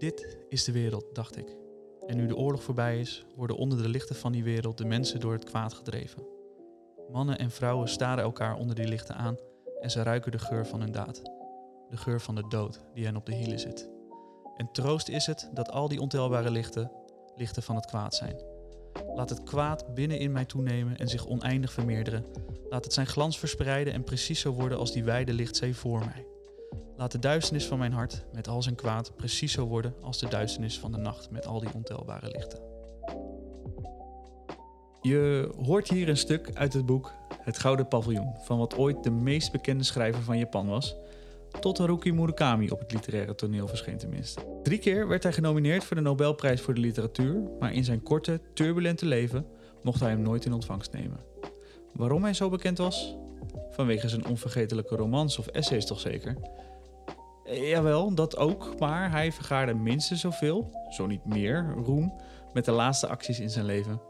Dit is de wereld, dacht ik. En nu de oorlog voorbij is, worden onder de lichten van die wereld de mensen door het kwaad gedreven. Mannen en vrouwen staren elkaar onder die lichten aan en ze ruiken de geur van hun daad. De geur van de dood die hen op de hielen zit. En troost is het dat al die ontelbare lichten lichten van het kwaad zijn. Laat het kwaad binnen in mij toenemen en zich oneindig vermeerderen. Laat het zijn glans verspreiden en precies zo worden als die wijde lichtzee voor mij. Laat de duisternis van mijn hart met al zijn kwaad precies zo worden als de duisternis van de nacht met al die ontelbare lichten. Je hoort hier een stuk uit het boek Het Gouden Paviljoen van wat ooit de meest bekende schrijver van Japan was, tot Haruki Murakami op het literaire toneel verscheen tenminste. Drie keer werd hij genomineerd voor de Nobelprijs voor de literatuur, maar in zijn korte, turbulente leven mocht hij hem nooit in ontvangst nemen. Waarom hij zo bekend was? Vanwege zijn onvergetelijke romans of essays toch zeker? Eh, Jawel, dat ook, maar hij vergaarde minstens zoveel, zo niet meer, roem met de laatste acties in zijn leven.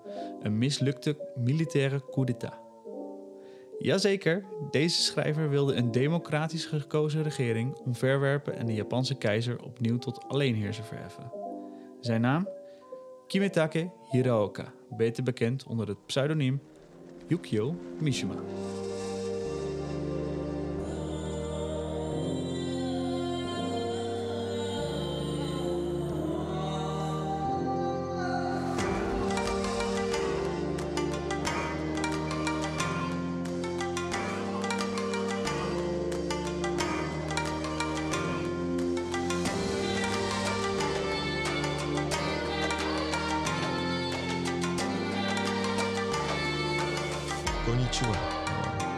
Een mislukte militaire coup d'état. Jazeker, deze schrijver wilde een democratisch gekozen regering omverwerpen en de Japanse keizer opnieuw tot alleenheerser verheffen. Zijn naam? Kimetake Hiraoka, beter bekend onder het pseudoniem Yukio Mishima. Konnichiwa,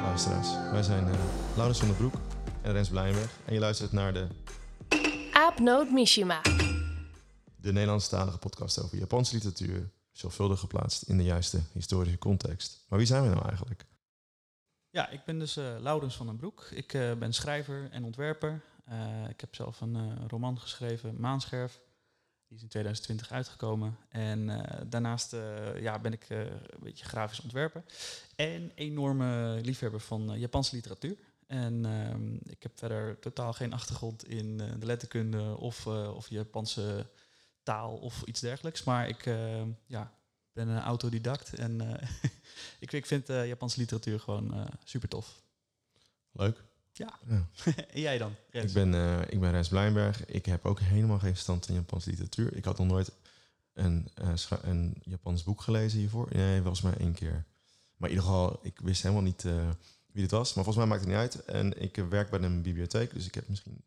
luisteraars. Wij zijn eh Laurens van der Broek en Rens Blijnberg. En je luistert naar de, Aapnoot Mishima. de Nederlandstalige podcast over Japanse literatuur. Zorgvuldig geplaatst in de juiste historische context. Maar wie zijn we nou eigenlijk? Ja, ik ben dus eh, Laurens van den Broek. Ik eh, ben schrijver en ontwerper. Eh, ik heb zelf een eh, roman geschreven, Maanscherf. Die is in 2020 uitgekomen. En eh, daarnaast eh, ja, ben ik eh, een beetje grafisch ontwerper. En enorme liefhebber van Japanse literatuur. En ehm, ik heb verder totaal geen achtergrond in de letterkunde of, of Japanse taal of iets dergelijks. Maar ik ja, ben een autodidact en ik, ik vind Japanse literatuur gewoon super tof. Leuk. Ja. Ja. en jij dan? Rens? Ik ben, eh, ik ben Rens Blijnberg. Ik heb ook helemaal geen stand in Japanse literatuur. Ik had nog nooit een, schra- een Japans boek gelezen hiervoor. Nee, volgens mij één keer. Maar in ieder geval, ik wist helemaal niet eh, wie dit was. Maar volgens mij maakt het niet uit. En ik werk bij een bibliotheek, dus ik heb misschien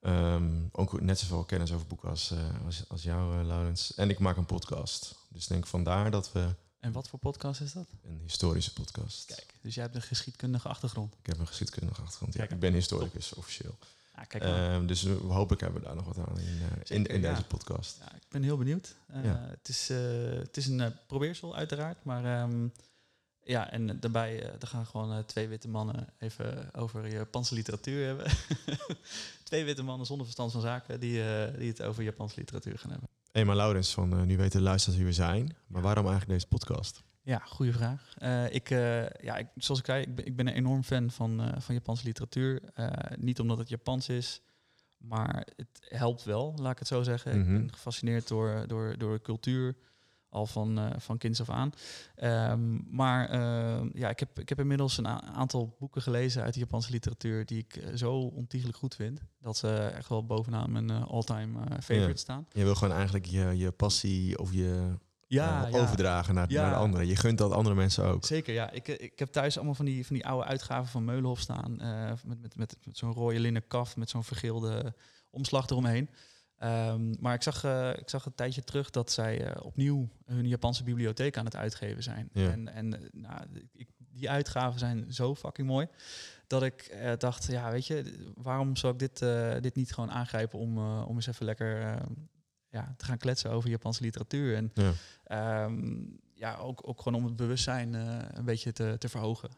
ehm, ook net zoveel kennis over boeken als, als, als jou, Laurens. En ik maak een podcast. Dus ik denk vandaar dat we En wat voor podcast is dat? een historische podcast. Kijk, dus jij hebt een geschiedkundige achtergrond. Ik heb een geschiedkundige achtergrond. Ja, Kijk, ik ben historicus officieel. Ja, kijk maar. Ehm, dus we, hopelijk hebben we daar nog wat aan in, eh, in, Zeker, in ja. deze podcast. Ja, ik ben heel benieuwd. Eh, het, is, eh, het is een probeersel uiteraard, maar ehm, ja, en daarbij er gaan gewoon twee witte mannen even over Japanse literatuur hebben. twee witte mannen zonder verstand van zaken die, die het over Japanse literatuur gaan hebben. Maar Laurens, van, eh, nu weten luisteraars wie we zijn. Maar waarom eigenlijk deze podcast? Ja, goede vraag. Eh, ik, eh, ja, ik, zoals ik zei, ik ben, ik ben een enorm fan van, van Japanse literatuur. Niet omdat het Japans is, maar het helpt wel, laat ik het zo zeggen. Mhm. Ik ben gefascineerd door, door, door de cultuur, al van, eh, van kinds af aan. Ehm, maar eh, ja, ik heb, ik heb inmiddels een aantal boeken gelezen uit de Japanse literatuur die ik eh, zo ontiegelijk goed vind, dat ze echt wel bovenaan mijn eh, all-time favorite Ja. staan. Je wil gewoon eigenlijk je, je passie of je Ja, eh, ja. overdragen naar, Ja. naar de anderen. Je gunt dat andere mensen ook. Zeker, ja. Ik, ik heb thuis allemaal van die, van die oude uitgaven van Meulenhof staan. met met, met, met zo'n rode linnen kaf met zo'n vergeelde omslag eromheen. Ehm, maar ik zag, eh, ik zag een tijdje terug dat zij eh, opnieuw hun Japanse bibliotheek aan het uitgeven zijn. Ja. En, en eh, nou, ik, die uitgaven zijn zo fucking mooi. Dat ik dacht, ja, weet je, waarom zou ik dit, dit niet gewoon aangrijpen om, om eens even lekker eh, ja, te gaan kletsen over Japanse literatuur. En Ja. Ehm, ja, ook, ook gewoon om het bewustzijn een beetje te, te verhogen.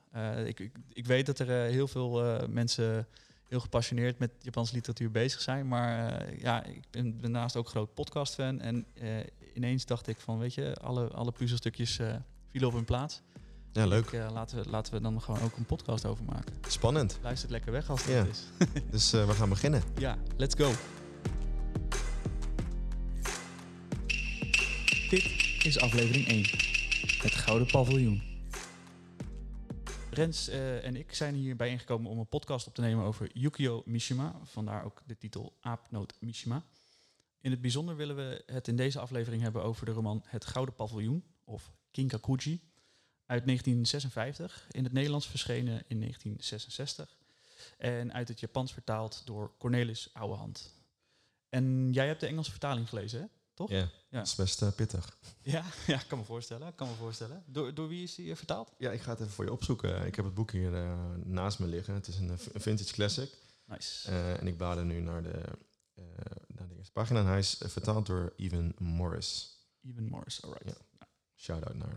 Ik, ik, ik weet dat er heel veel mensen heel gepassioneerd met Japanse literatuur bezig zijn. Maar eh, ja, ik ben daarnaast ook groot podcast-fan. En eh, ineens dacht ik van, weet je, alle, alle puzzelstukjes uh, vielen op hun plaats. Ja, dus leuk. Laten, we, laten we dan gewoon ook een podcast over maken. Spannend. het lekker weg als het is. dus we gaan beginnen. Ja, let's go. Dit is aflevering 1. Het Gouden Paviljoen. Rens eh, en ik zijn hier bijeengekomen om een podcast op te nemen over Yukio Mishima. Vandaar ook de titel Aapnoot Mishima. In het bijzonder willen we het in deze aflevering hebben over de roman Het Gouden Paviljoen, of Kinkakuji, uit 1956. In het Nederlands verschenen in 1966. En uit het Japans vertaald door Cornelis Ouwehand. En jij hebt de Engelse vertaling gelezen, hè? Toch? Ja, Ja. dat is best eh, pittig. Ja, ja, kan me voorstellen. Kan me voorstellen. Door, door wie is die eh, vertaald? Ja, ik ga het even voor je opzoeken. Ik heb het boek hier eh, naast me liggen. Het is een, vintage classic. Nice. En ik blader nu naar de, naar de eerste pagina. En hij is vertaald door Evan Morris. Even Morris, alright. Ja. Shout-out naar.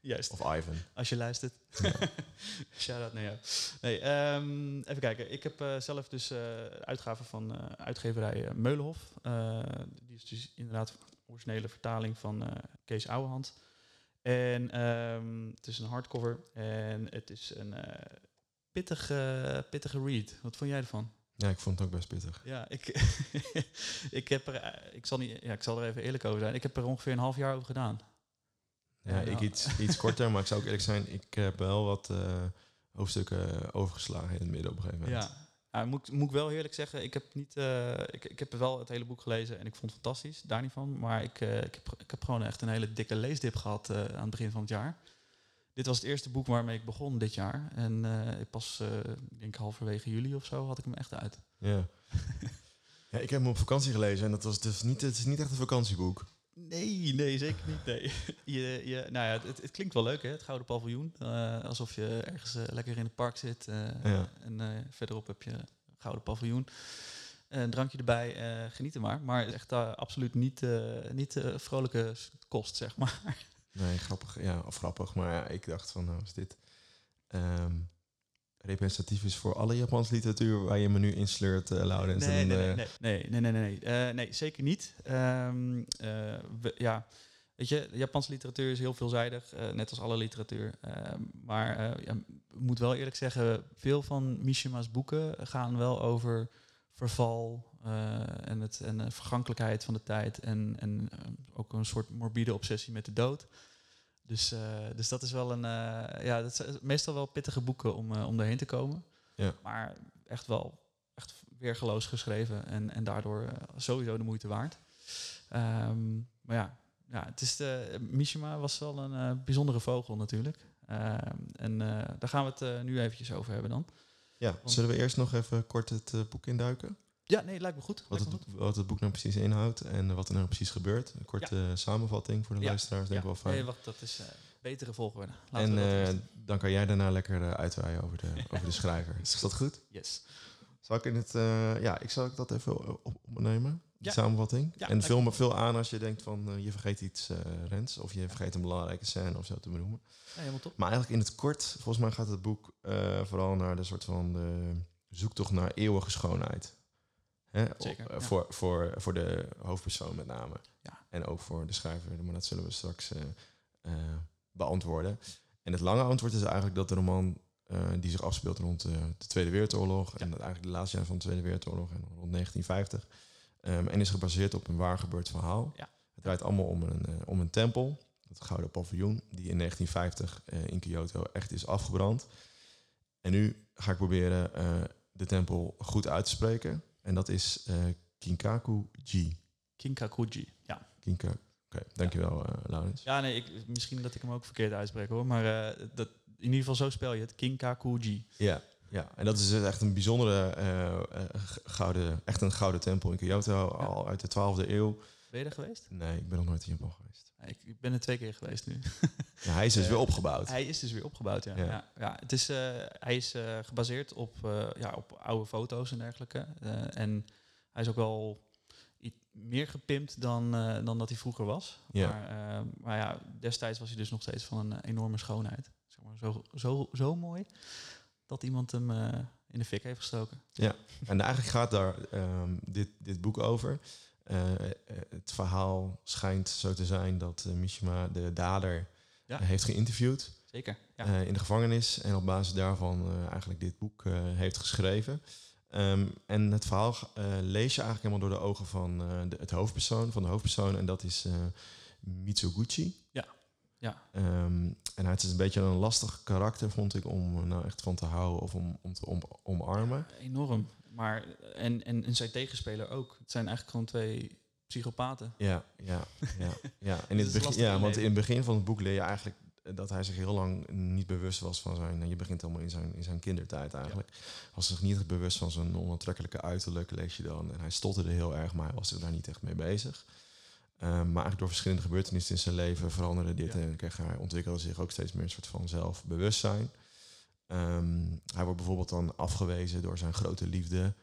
Juist. Of Ivan. Als je luistert. Ja. Shout-out naar jou. Nee, ehm, even kijken. Ik heb eh, zelf dus eh uitgaven van eh, uitgeverij Meulenhof. Die is dus inderdaad originele vertaling van Kees Ouwehand. En ehm, het is een hardcover en het is een pittige, pittige read. Wat vond jij ervan? Ja, ik vond het ook best pittig. Ja, ik, ik, heb er, ik, zal niet, ja, ik zal er even eerlijk over zijn. Ik heb er ongeveer een half jaar over gedaan. Ja, ik iets, iets korter, maar ik zou ook eerlijk zijn, ik heb wel wat eh, hoofdstukken overgeslagen in het midden op een gegeven moment. Ja, moet, moet ik wel eerlijk zeggen, ik heb, niet, eh, ik, ik heb wel het hele boek gelezen en ik vond het fantastisch, daar niet van. Maar ik, eh, ik, heb, ik heb gewoon echt een hele dikke leesdip gehad eh, aan het begin van het jaar. Dit was het eerste boek waarmee ik begon dit jaar. En ik pas, ik denk halverwege juli of zo, had ik hem echt uit. Ja. ja, ik heb hem op vakantie gelezen en dat was dus niet, het is niet echt een vakantieboek. Nee, nee, zeker niet. Nee. Je, je, nou ja, het, het klinkt wel leuk, hè? Het Gouden Paviljoen. Eh, alsof je ergens eh, lekker in het park zit. eh, Ja. En verderop heb je Gouden Paviljoen. Een drankje erbij, genieten maar. Maar het is echt absoluut niet, niet vrolijke kost, zeg maar. Nee, grappig. Ja, of grappig. Maar ja, ik dacht van, nou is dit ehm, representatief is voor alle Japanse literatuur waar je me nu insleurt, uh, Laurens. Nee, nee, nee, eh, nee, nee, nee, nee, nee, Eh, nee, zeker niet. Ehm, eh, we- ja, weet je, Japanse literatuur is heel veelzijdig, eh, net als alle literatuur. Ehm, maar eh, ja, ik moet wel eerlijk zeggen, veel van Mishima's boeken gaan wel over verval eh, en, het, en de vergankelijkheid van de tijd. En, en eh, ook een soort morbide obsessie met de dood. Dus, eh, dus dat is wel een, eh, ja, dat zijn meestal wel pittige boeken om, eh, om daarheen te komen. Ja. Maar echt wel echt weergeloos geschreven en, en daardoor eh, sowieso de moeite waard. Ehm, maar ja, ja het is de, Mishima was wel een eh, bijzondere vogel natuurlijk. Ehm, en eh, daar gaan we het eh, nu eventjes over hebben dan. ja, zullen we eerst nog even kort het eh, boek induiken? Ja, nee, lijkt me goed. Wat het, me goed. wat het boek nou precies inhoudt en wat er nou precies gebeurt. Een korte samenvatting voor de Ja. luisteraars, denk ik Ja. wel fijn. Nee, wacht, dat is eh, betere volgorde. Laten en eh, dan kan jij daarna lekker uitweiden over de, over de schrijver. Is dat goed? yes. Zal ik in het, ja, ik zal ik dat even op, opnemen, die Ja. samenvatting. En vul me veel aan als je denkt van je vergeet iets, Rens, of je vergeet een belangrijke scène of zo te benoemen. Helemaal top. Maar eigenlijk in het kort, volgens mij gaat het boek vooral naar de soort van de zoektocht naar eeuwige schoonheid. Hè? Zeker, eh, ja. voor, voor, voor de hoofdpersoon met name. Ja. En ook voor de schrijver, maar dat zullen we straks eh, eh, beantwoorden. En het lange antwoord is eigenlijk dat de roman die zich afspeelt rond eh, de Tweede Wereldoorlog... en eigenlijk de laatste jaren van de Tweede Wereldoorlog en rond 1950... ehm, en is gebaseerd op een waar gebeurd verhaal. Ja. Het draait allemaal om een, om een tempel, het Gouden Paviljoen... die in 1950 eh, in Kyoto echt is afgebrand. En nu ga ik proberen de tempel goed uit te spreken. En dat is eh, Kinkaku-ji. Kinkakuji. Ja. Kinka. Oké, dankjewel, eh Laurens. ja, nee, ik, misschien dat ik hem ook verkeerd uitspreek hoor. Maar eh, dat, in ieder geval zo spel je het. Kinkakuji. Ja, ja, en dat is dus echt een bijzondere gouden, echt een gouden tempel in Kyoto, al uit de 12e eeuw. Ben je er geweest? Nee, ik ben nog nooit in Japan geweest. Ja, Ik, ik ben er twee keer geweest nu. Ja, hij is dus Eh, weer opgebouwd. Hij is dus weer opgebouwd, ja. Ja. ja. ja, het is, eh, hij is eh, gebaseerd op, ja, op oude foto's en dergelijke. En hij is ook wel i- meer gepimpt dan, dan dat hij vroeger was. Ja. Maar, maar ja, destijds was hij dus nog steeds van een enorme schoonheid. Zeg maar, zo, zo, zo mooi dat iemand hem in de fik heeft gestoken. En eigenlijk gaat daar ehm, dit, dit boek over. Eh, eh, het verhaal schijnt zo te zijn dat eh, Mishima de dader Ja. heeft geïnterviewd Zeker, ja. in de gevangenis. En op basis daarvan eigenlijk dit boek heeft geschreven. Ehm, en het verhaal lees je eigenlijk helemaal door de ogen van de, het hoofdpersoon, van de hoofdpersoon. En dat is Mitsuguchi. Ja, ja. Ehm, en hij is een beetje een lastig karakter, vond ik, om nou echt van te houden of om, om te om, omarmen. Enorm. Maar, en, en, en zijn tegenspeler ook. Het zijn eigenlijk gewoon twee psychopaten. Ja, ja, ja. ja. In Dus het begin, ja, want in het begin van het boek leer je eigenlijk dat hij zich heel lang niet bewust was van zijn... Je begint allemaal in zijn, in zijn kindertijd eigenlijk. Was zich niet bewust van zijn onaantrekkelijke uiterlijk, lees je dan. En hij stotterde heel erg, maar hij was zich daar niet echt mee bezig. Um, maar eigenlijk door verschillende gebeurtenissen in zijn leven veranderde dit. Ja. En kreeg hij ontwikkelde zich ook steeds meer een soort van zelfbewustzijn. Um, hij wordt bijvoorbeeld dan afgewezen door zijn grote liefde...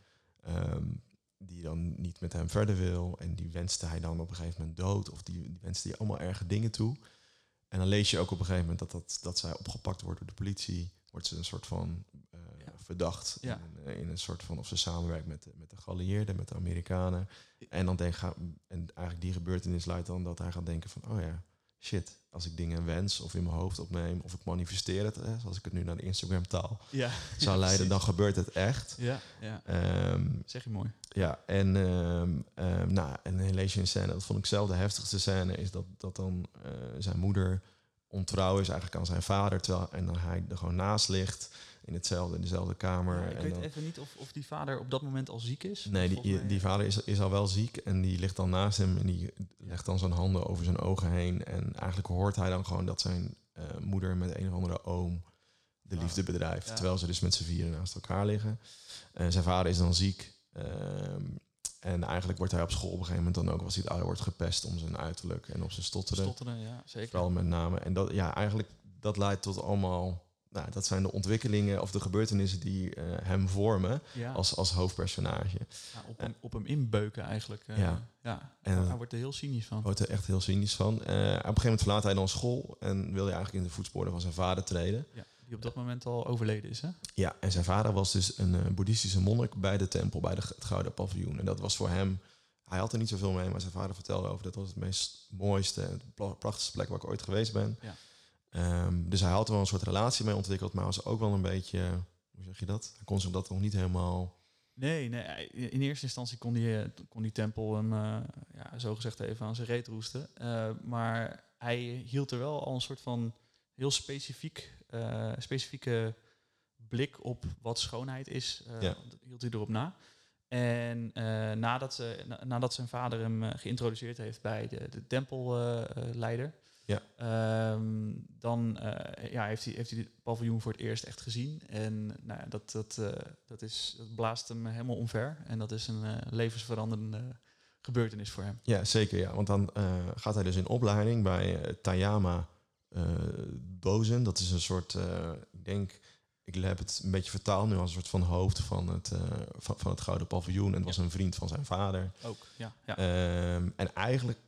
Um, die dan niet met hem verder wil. En die wenste hij dan op een gegeven moment dood. Of die, die wenste hij allemaal erge dingen toe. En dan lees je ook op een gegeven moment dat, dat, dat zij opgepakt wordt door de politie. Wordt ze een soort van uh, Ja. verdacht. Ja. In, een- in een soort van of ze samenwerkt met de, met de geallieerden, met de Amerikanen. En dan denk ga, en eigenlijk die gebeurtenis leidt dan dat hij gaat denken van oh ja, shit, als ik dingen wens of in mijn hoofd opneem of ik manifesteer het, hè, zoals ik het nu naar de Instagram taal Ja. zou leiden, dan gebeurt het echt. Ja, ja. Ehm, Zeg je mooi. ja, en, ehm, ehm, nou, een scène, dat vond ik zelf de heftigste scène, is dat, dat dan eh, zijn moeder ontrouw is eigenlijk aan zijn vader, terwijl en dan hij er gewoon naast ligt in hetzelfde, in dezelfde kamer. Ja, ik en weet dan- even niet of, of die vader op dat moment al ziek is. Nee, die, mij, die vader is, is al wel ziek en die ligt dan naast hem en die legt dan zijn handen over zijn ogen heen. En eigenlijk hoort hij dan gewoon dat zijn eh, moeder met een of andere oom de Ah, liefde bedrijft. ja. Terwijl ze dus met z'n vieren naast elkaar liggen. En zijn vader is dan ziek. ehm, en eigenlijk wordt hij op school op een gegeven moment dan ook, als hij het ouder wordt, gepest om zijn uiterlijk en op zijn stotteren. Stotteren, ja, zeker. Vooral met name. En dat, ja, eigenlijk, dat leidt tot allemaal... Nou, dat zijn de ontwikkelingen of de gebeurtenissen die eh, hem vormen ja. als, als hoofdpersonage. Ja, op, hem, op hem inbeuken eigenlijk. eh, Ja. ja. En- hij wordt er heel cynisch van. wordt er echt heel cynisch van. Eh, op een gegeven moment verlaat hij dan school en wil hij eigenlijk in de voetsporen van zijn vader treden. Ja, die op dat moment al overleden is, hè? Ja, en zijn vader was dus een eh, boeddhistische monnik bij de tempel, bij de, het Gouden Paviljoen. En dat was voor hem, hij had er niet zoveel mee, maar zijn vader vertelde over dat was het meest mooiste en prachtigste plek waar ik ooit geweest ben. Ja. Ehm, dus hij had er wel een soort relatie mee ontwikkeld, maar was ook wel een beetje, hoe zeg je dat? Hij kon zich dat nog niet helemaal... Nee, nee. In eerste instantie kon die, eh, kon die tempel hem, eh ja, zogezegd even aan zijn reet roesten. Maar hij hield er wel al een soort van heel specifiek, eh, specifieke blik op wat schoonheid is. eh, Ja. Hield hij erop na. En eh, nadat, ze, na- nadat zijn vader hem geïntroduceerd heeft bij de, de tempelleider, Ja. Ehm, dan ja, heeft, hij, heeft hij het paviljoen voor het eerst echt gezien. En nou ja, dat, dat, dat, is, dat blaast hem helemaal omver. En dat is een levensveranderende gebeurtenis voor hem. Ja, zeker. Ja. Want dan gaat hij dus in opleiding bij Tayama Dozen. Dat is een soort, eh, ik denk, ik heb het een beetje vertaald nu als een soort van hoofd van het, eh, van, van het Gouden Paviljoen. En het was een vriend van zijn vader. Ook, ja. ja. Ehm, en eigenlijk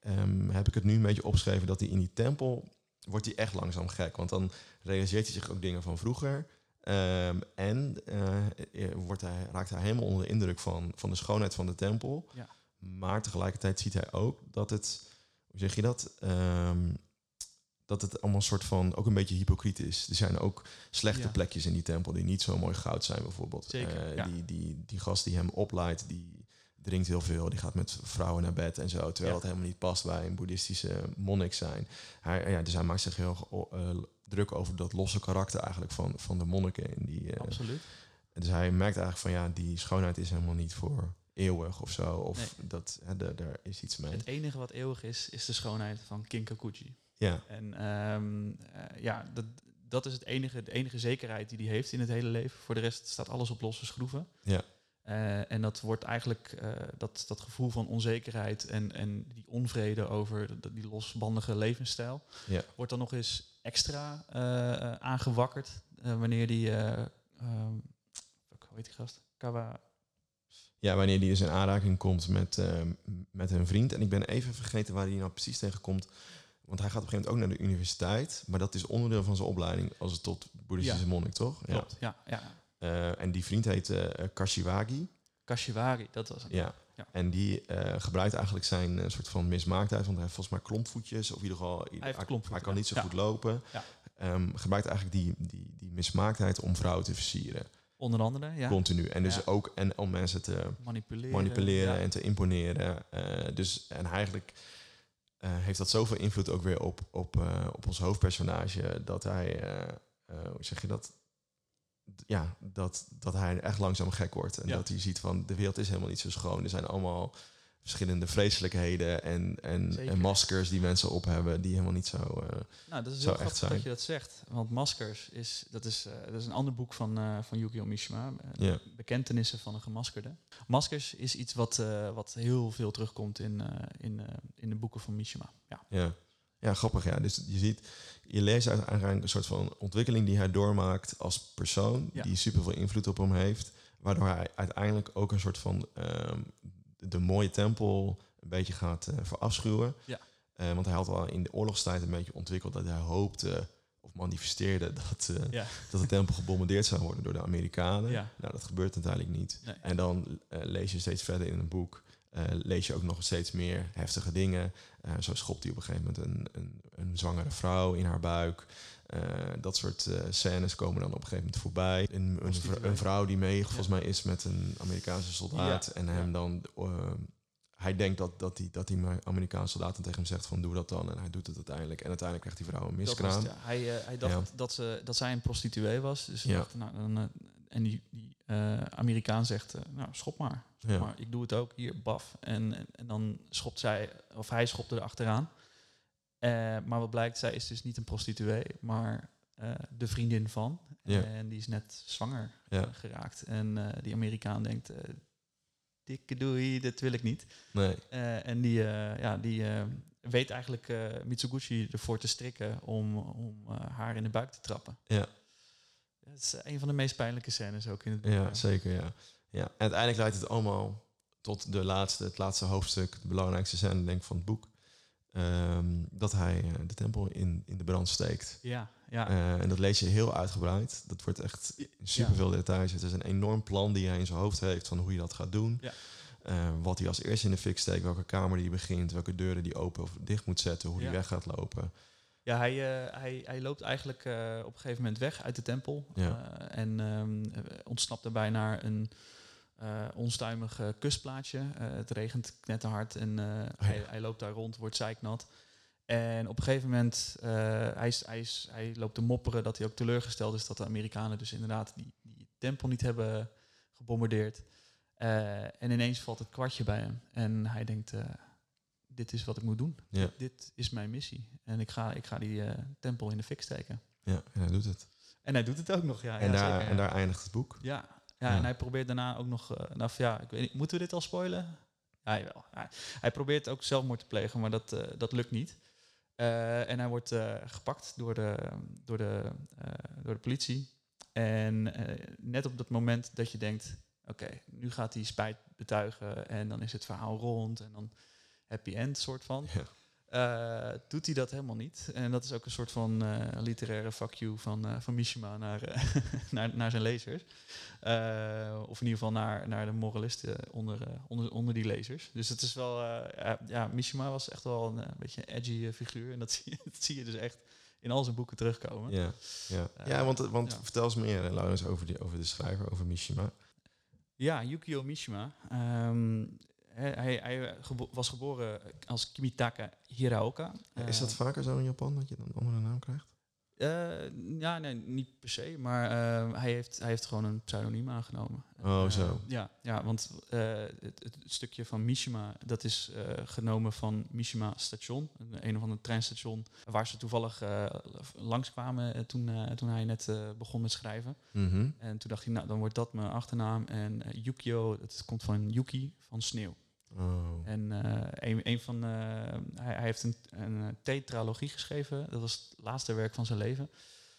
ehm, heb ik het nu een beetje opgeschreven dat hij in die tempel wordt hij echt langzaam gek. Want dan realiseert hij zich ook dingen van vroeger. Ehm, en eh, eh, wordt hij, raakt hij helemaal onder de indruk van, van de schoonheid van de tempel. Ja. Maar tegelijkertijd ziet hij ook dat het, hoe zeg je dat? Dat het allemaal een soort van ook een beetje hypocriet is. Er zijn ook slechte Ja. plekjes in die tempel die niet zo mooi goud zijn, bijvoorbeeld. Zeker, Eh, ja. die, die, die gast die hem opleidt, die drinkt heel veel. Die gaat met vrouwen naar bed en zo. Terwijl Ja. het helemaal niet past bij een boeddhistische monnik zijn. Hij, ja, dus hij maakt zich heel eh, druk over dat losse karakter eigenlijk van, van de monniken. In die, eh, Absoluut. dus hij merkt eigenlijk van ja, die schoonheid is helemaal niet voor eeuwig of zo. Of Nee. dat, hè, daar, daar is iets mee. Het enige wat eeuwig is, is de schoonheid van Kinkakuji. Ja, En ehm, eh, ja, dat, dat is het enige, de enige zekerheid die hij heeft in het hele leven. Voor de rest staat alles op losse schroeven. ja, Eh, en dat wordt eigenlijk eh, dat, dat gevoel van onzekerheid en, en die onvrede over de- die losbandige levensstijl, ja. wordt dan nog eens extra aangewakkerd wanneer die, ehm, fuck, hoe heet die gast? Kawa. Ja, wanneer die dus in aanraking komt met, eh, met een vriend. En ik ben even vergeten waar hij nou precies tegenkomt. Want hij gaat op een gegeven moment ook naar de universiteit. Maar dat is onderdeel van zijn opleiding als het tot boeddhistische Ja. monnik, toch? Klopt, ja. ja, Eh, en die vriend heet eh Kashiwagi. Kashiwari, dat was het. Ja. Ja. En die eh, gebruikt eigenlijk zijn eh, soort van mismaaktheid. Want hij heeft volgens mij klompvoetjes. Of in ieder geval, heeft klompvoeten, hij kan ja. niet zo Ja. goed lopen. Ja. Ehm, gebruikt eigenlijk die, die, die mismaaktheid om vrouwen te versieren. Onder andere, ja. Continu. En dus Ja. ook en om mensen te Manipuleren. manipuleren ja. en te imponeren. Eh, dus en eigenlijk eh, heeft dat zoveel invloed ook weer op, op, eh, op ons hoofdpersonage dat hij, eh, eh, hoe zeg je dat? Ja, dat, dat hij echt langzaam gek wordt. En Ja. dat hij ziet van de wereld is helemaal niet zo schoon. Er zijn allemaal verschillende vreselijkheden en, en, en maskers die mensen op hebben die helemaal niet zo. eh, Nou, dat is heel echt grappig zijn. dat je dat zegt. Want Maskers is, dat is, eh, dat is een ander boek van, eh van Yukio Mishima. Ja. Bekentenissen van een gemaskerde. Maskers is iets wat, eh, wat heel veel terugkomt in, eh, in, eh, in de boeken van Mishima. Ja. Ja. ja, grappig. Ja. Dus je ziet, je leest eigenlijk een soort van ontwikkeling die hij doormaakt als persoon, Ja. die superveel invloed op hem heeft, waardoor hij uiteindelijk ook een soort van ehm, de, mooie tempel een beetje gaat eh verafschuwen. Ja. Eh, want hij had al in de oorlogstijd een beetje ontwikkeld dat hij hoopte of manifesteerde dat, eh, Ja. dat de tempel gebombardeerd zou worden door de Amerikanen. Ja. Nou, dat gebeurt uiteindelijk niet. Nee. En dan lees je steeds verder in een boek, lees je ook nog steeds meer heftige dingen. Zo schopt hij op een gegeven moment een, een, een zwangere vrouw in haar buik. Eh, dat soort eh, scènes komen dan op een gegeven moment voorbij. Een, een, een vrouw die mee, volgens mij, is met een Amerikaanse soldaat. Ja, En hem ja. dan... eh, hij denkt dat, dat, die, dat die Amerikaanse soldaat dan tegen hem zegt van doe dat dan. En hij doet het uiteindelijk. En uiteindelijk krijgt die vrouw een miskraam. ja. hij, eh, hij dacht dat, ze, dat zij een prostituee was. Dus hij dacht, nou, dan, en die, die Amerikaan zegt, nou, schop maar. Maar ik doe het ook, hier, baf. En, en, en dan schopt zij, of hij schopte er achteraan. Eh, maar wat blijkt, zij is dus niet een prostituee, maar eh, de vriendin van. Ja. En die is net zwanger Ja. eh, geraakt. En die Amerikaan denkt, dikke doei, dat wil ik niet. Nee, en die, ja, die weet eigenlijk Mitsuguchi ervoor te strikken om, om haar in de buik te trappen. ja. Dat is een van de meest pijnlijke scènes ook in het boek. Ja, zeker, ja. ja. En uiteindelijk leidt het allemaal tot de laatste, het laatste hoofdstuk, de belangrijkste scène denk ik van het boek. Ehm, dat hij eh, de tempel in, in de brand steekt. Ja, ja. Eh, en dat lees je heel uitgebreid. Dat wordt echt superveel details. Het is een enorm plan die hij in zijn hoofd heeft van hoe je dat gaat doen. Ja. Eh, wat hij als eerste in de fik steekt, welke kamer die begint, welke deuren die open of dicht moet zetten, hoe Ja. hij weg gaat lopen. Ja, hij, hij, hij loopt eigenlijk op een gegeven moment weg uit de tempel. Ja. en ehm, eh, ontsnapt daarbij naar een eh, onstuimig eh, kustplaatsje. Eh, het regent knetterhard en eh, hij, hij loopt daar rond, wordt zeiknat. En op een gegeven moment, hij, hij, hij loopt te mopperen dat hij ook teleurgesteld is dat de Amerikanen dus inderdaad die, die tempel niet hebben gebombardeerd. En ineens valt het kwartje bij hem. En hij denkt, dit is wat ik moet doen. Ja. Dit is mijn missie. En ik ga, ik ga die tempel in de fik steken. Ja, en hij doet het. En hij doet het ook nog, ja. en, ja, daar, zeker, ja. en daar eindigt het boek. Ja, ja, Ja. en hij probeert daarna ook nog... eh, nou, ja, ik weet niet, moeten we dit al spoilen? Ja, jawel. Hij, hij probeert ook zelfmoord te plegen, maar dat, eh, dat lukt niet. Eh, en hij wordt gepakt door de, door, de, door de politie. En net op dat moment dat je denkt... Oké, nu gaat hij spijt betuigen en dan is het verhaal rond en dan happy end soort van. Ja. Eh, doet hij dat helemaal niet. En dat is ook een soort van eh, literaire fuck you van, eh, van Mishima naar, eh, naar, naar zijn lezers. Eh, of in ieder geval naar, naar de moralisten onder, onder, onder die lezers. Dus het is wel... eh, ja, ja, Mishima was echt wel een, beetje een edgy figuur. En dat zie, je, dat zie je dus echt in al zijn boeken terugkomen. Ja, ja. Ja want, want ja. vertel eens meer, Laurens, over, die, over de schrijver, over Mishima. Ja, Yukio Mishima. Ehm, hij, hij, gebo- was geboren als Kimitaka Hiraoka. is dat Eh, vaker zo in Japan, dat je dan een andere naam krijgt? Eh, ja, nee, niet per se. Maar eh, hij, heeft, hij heeft gewoon een pseudoniem aangenomen. Oh, Eh, zo. Ja, ja want eh, het, het stukje van Mishima, dat is eh, genomen van Mishima Station. Een, een of ander treinstation waar ze toevallig eh, langskwamen eh, toen, eh, toen hij net eh, begon met schrijven. Mhm. En toen dacht hij, nou, dan wordt dat mijn achternaam. En eh, Yukio, het komt van Yuki, van sneeuw. Oh. En eh, een, een van, eh, hij, hij heeft een, een eh, tetralogie geschreven. Dat was het laatste werk van zijn leven.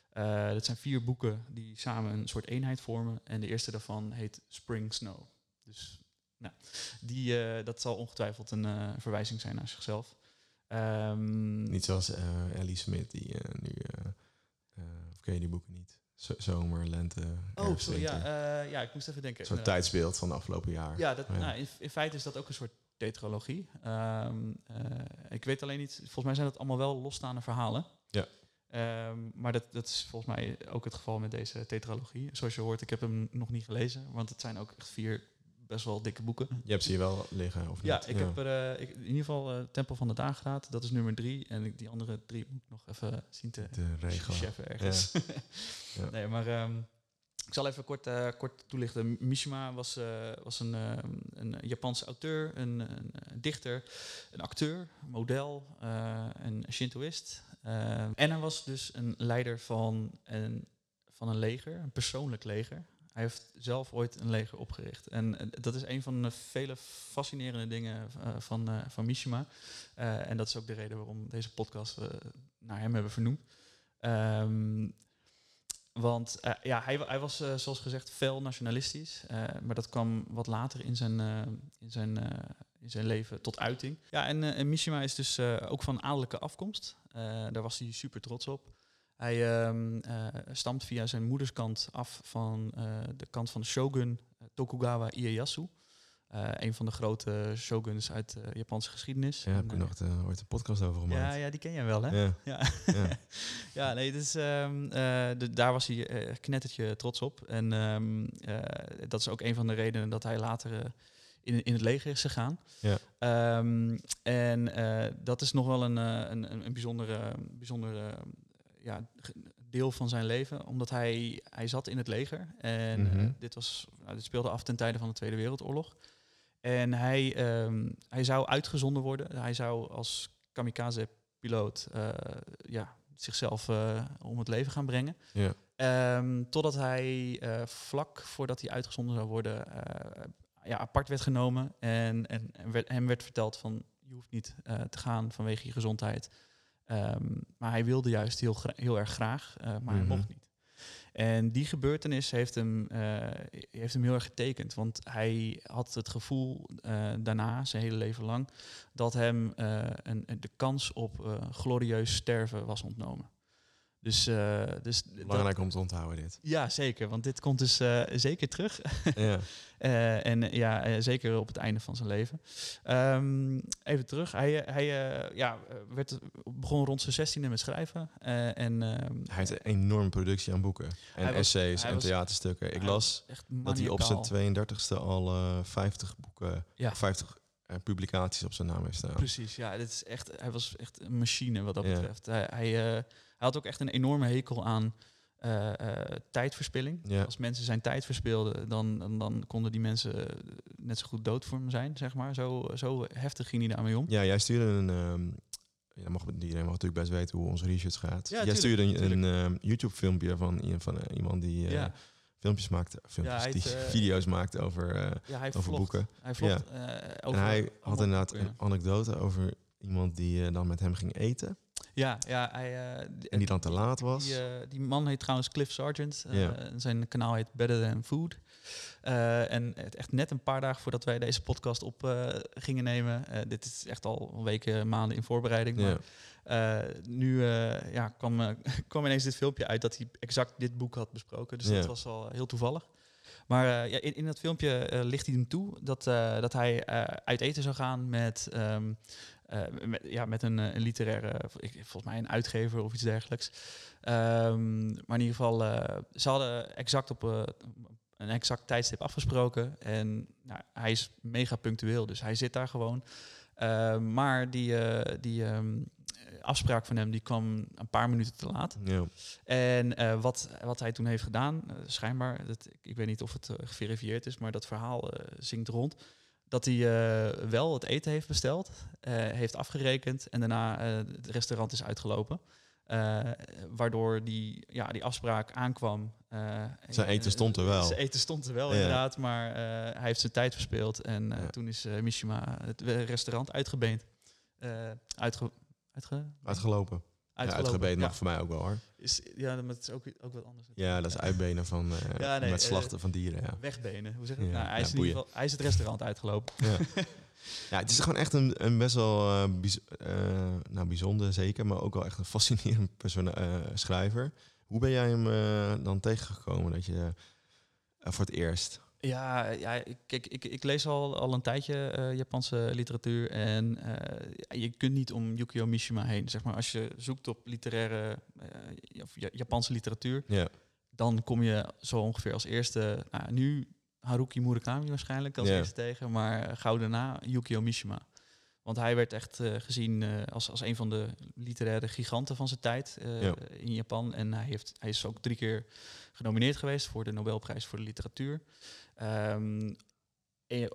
Eh, dat zijn vier boeken die samen een soort eenheid vormen. En de eerste daarvan heet Spring Snow. Dus nou, die, dat zal ongetwijfeld een verwijzing zijn naar zichzelf. Ehm, Niet zoals Ellie Smith, die nu... of ken je die boeken niet? Zomer, lente, oh, sorry, ja, eh, ja, ik moest even denken. Een soort tijdsbeeld van de afgelopen jaar. Ja, dat, Ja. Nou, in, in feite is dat ook een soort tetralogie. Ehm, eh, ik weet alleen niet, volgens mij zijn dat allemaal wel losstaande verhalen. Ja. Ehm, maar dat, dat is volgens mij ook het geval met deze tetralogie. Zoals je hoort, ik heb hem nog niet gelezen, want het zijn ook echt vier best wel dikke boeken. Je hebt ze hier wel liggen, of Ja, niet? ik heb er eh, ik, in ieder geval eh, Tempel van de Dageraad. Dat is nummer drie. En ik- die andere drie moet ik nog even zien te cheffen ergens. Ja. Nee, maar ehm, ik zal even kort, eh, kort toelichten. Mishima was, was een, eh, een Japanse auteur, een, een, een dichter, een acteur, model, een Shintoïst. En hij was dus een leider van een, van een leger, een persoonlijk leger. Hij heeft zelf ooit een leger opgericht. En eh, dat is een van de vele fascinerende dingen eh, van, eh, van Mishima. En dat is ook de reden waarom deze podcast we naar hem hebben vernoemd. Ehm, want ja, hij, hij was, zoals gezegd, fel nationalistisch. maar dat kwam wat later in zijn, in zijn, in zijn leven tot uiting. Ja, en, en Mishima is dus ook van adellijke afkomst. Daar was hij super trots op. Hij ehm, eh, stamt via zijn moederskant af van eh, de kant van de shogun eh, Tokugawa Ieyasu. Eh, een van de grote shoguns uit de Japanse geschiedenis. Ja, heb ik En, nog de, ooit een podcast over gemaakt. ja, ja, die ken jij wel, hè? Ja, Ja, ja. ja nee, dus, de, daar was hij knettertje trots op. En ehm, eh, dat is ook een van de redenen dat hij later in, in het leger is gegaan. Ja. En dat is nog wel een, een, een, bijzondere, bijzondere ja, deel van zijn leven. Omdat hij, hij zat in het leger. En eh, Mhm. dit, was, nou, dit speelde af ten tijde van de Tweede Wereldoorlog. En hij, ehm, hij zou uitgezonden worden. Hij zou als kamikaze-piloot eh, ja, zichzelf eh, om het leven gaan brengen. Ehm, totdat hij eh, vlak voordat hij uitgezonden zou worden, eh, ja, apart werd genomen. En, en, en werd, hem werd verteld van je hoeft niet eh, te gaan vanwege je gezondheid. Ehm, maar hij wilde juist heel, heel erg graag, eh, maar hij Mhm. mocht niet. En die gebeurtenis heeft hem, eh, heeft hem heel erg getekend. Want hij had het gevoel eh, daarna, zijn hele leven lang, dat hem een, de kans op glorieus sterven was ontnomen. Dus, eh, dus dat- Belangrijk om te onthouden dit. ja, zeker. Want dit komt dus eh, zeker terug. ja. Eh, en ja, zeker op het einde van zijn leven. Ehm, even terug. Hij, hij ja, werd, begon rond zijn zestiende met schrijven. En ehm, Hij heeft een enorme productie aan boeken. En was- essays en was- theaterstukken. Ik las echt dat hij op zijn maniacaal. 32e al eh 50 boeken, Ja. 50 eh, publicaties op zijn naam heeft staan. Precies, ja. Dit is echt, hij was echt een machine wat dat Ja. betreft. Hij, hij, eh, hij had ook echt een enorme hekel aan eh, eh, tijdverspilling. Ja. Als mensen zijn tijd verspeelden, dan, dan, dan konden die mensen eh, net zo goed dood voor hem zijn, zeg maar. Zo, zo heftig ging hij daarmee om. Ja, jij stuurde een... ehm ja, mag iedereen mag natuurlijk best weten hoe onze research gaat. Ja, jij tuurlijk, stuurde een, een ehm, YouTube-filmpje van, van eh, iemand die eh, Ja. Filmpjes maakte, filmpjes, die eh, video's maakte over, eh, Ja, over vlogt. boeken. Hij vlogt, eh, over en hij had inderdaad boeken, een anekdote over iemand die dan met hem ging eten. Ja, ja hij, En die dan te laat was. Die, die man heet trouwens Cliff Sargent. En Zijn kanaal heet Better Than Food. En het echt net een paar dagen voordat wij deze podcast op gingen nemen. dit is echt al weken, maanden in voorbereiding. Maar eh, nu eh, ja, kwam, eh, kwam ineens dit filmpje uit dat hij exact dit boek had besproken. Dus Ja. dat was al heel toevallig. Maar ja, in, in dat filmpje ligt hij hem toe dat, dat hij uit eten zou gaan met, ehm, eh, met, ja, met een, een literaire, ik- volgens mij een uitgever of iets dergelijks. Ehm, maar in ieder geval, ze hadden exact op een exact tijdstip afgesproken. En nou, hij is mega punctueel, dus hij zit daar gewoon. Ehm, maar die, die afspraak van hem die kwam een paar minuten te laat. Ja. En eh, wat, wat hij toen heeft gedaan, eh, schijnbaar, dat, ik, weet niet of het eh, geverifieerd is, maar dat verhaal zingt rond. Dat hij wel het eten heeft besteld, heeft afgerekend en daarna het restaurant is uitgelopen. Waardoor die, ja, die afspraak aankwam. eh, Zijn eten stond er wel. Zijn eten stond er wel, Ja. inderdaad. Maar hij heeft zijn tijd verspeeld. En Ja. toen is Mishima het restaurant uitgebeend. Uitge, uitge, Uitgelopen. Ja, uitgelopen. uitgebeten Ja. mag voor mij ook wel hoor. Is, ja, maar het is ook, ook wat anders. Ja, dat is uitbenen van eh, Ja, nee, met eh, slachten van dieren. Ja. Wegbenen, hoe zeg je dat? Nou, hij, ja, is in ieder geval, hij is het restaurant uitgelopen. Ja. ja, het is gewoon echt een, een best wel eh, bijz- eh, nou, bijzonder zeker, maar ook wel echt een fascinerend eh, schrijver. Hoe ben jij hem eh, dan tegengekomen dat je eh, voor het eerst? Ja, ja ik- kijk, ik, ik lees al, al een tijdje eh, Japanse literatuur. En eh, je kunt niet om Yukio Mishima heen. Zeg maar, als je zoekt op literaire, of Ja- Japanse literatuur, Ja, dan kom je zo ongeveer als eerste. Nou, nu Haruki Murakami waarschijnlijk als Ja. eerste tegen, maar gauw daarna Yukio Mishima. Want hij werd echt gezien als, als een van de literaire giganten van zijn tijd Ja. in Japan. En hij, heeft, hij is ook drie keer genomineerd geweest voor de Nobelprijs voor de literatuur. Ehm,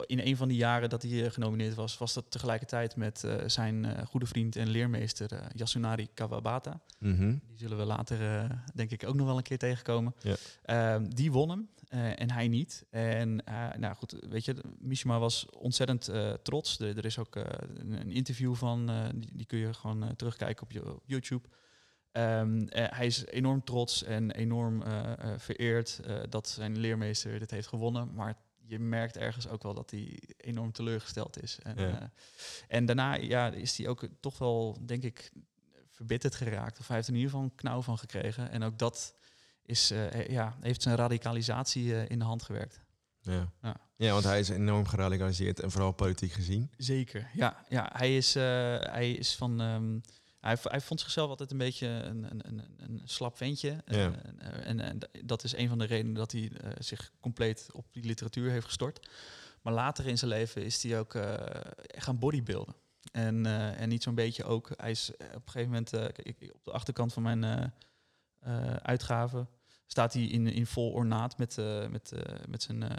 in een van die jaren dat hij eh, genomineerd was, was dat tegelijkertijd met eh, zijn eh, goede vriend en leermeester Yasunari Kawabata. Mhm. Die zullen we later, denk ik, ook nog wel een keer tegenkomen. Ja. Ehm, die won hem en hij niet. En nou goed, weet je, Mishima was ontzettend trots. Er, er is ook een, interview van, die, die kun je gewoon terugkijken op, je, op YouTube. Ehm, eh, hij is enorm trots en enorm eh, eh, vereerd dat zijn leermeester dit heeft gewonnen. Maar je merkt ergens ook wel dat hij enorm teleurgesteld is. En, Ja. en daarna ja, is hij ook toch wel, denk ik, verbitterd geraakt. Of hij heeft er in ieder geval een knauw van gekregen. En ook dat is, ja, heeft zijn radicalisatie in de hand gewerkt. Ja. Ja. ja, want hij is enorm geradicaliseerd en vooral politiek gezien. Zeker, ja. ja hij, is, hij is van... ehm, hij, hij vond zichzelf altijd een beetje een, een, een, een slap ventje. Ja. En, eh, en, en d- dat is een van de redenen dat hij eh, zich compleet op die literatuur heeft gestort. Maar later in zijn leven is hij ook eh, gaan bodybuilden. En, eh, en niet zo'n beetje ook. Hij is eh, op een gegeven moment, eh, ik, op de achterkant van mijn eh eh, uitgave, staat hij in, in vol ornaat met, eh, met, eh, met zijn, eh, eh,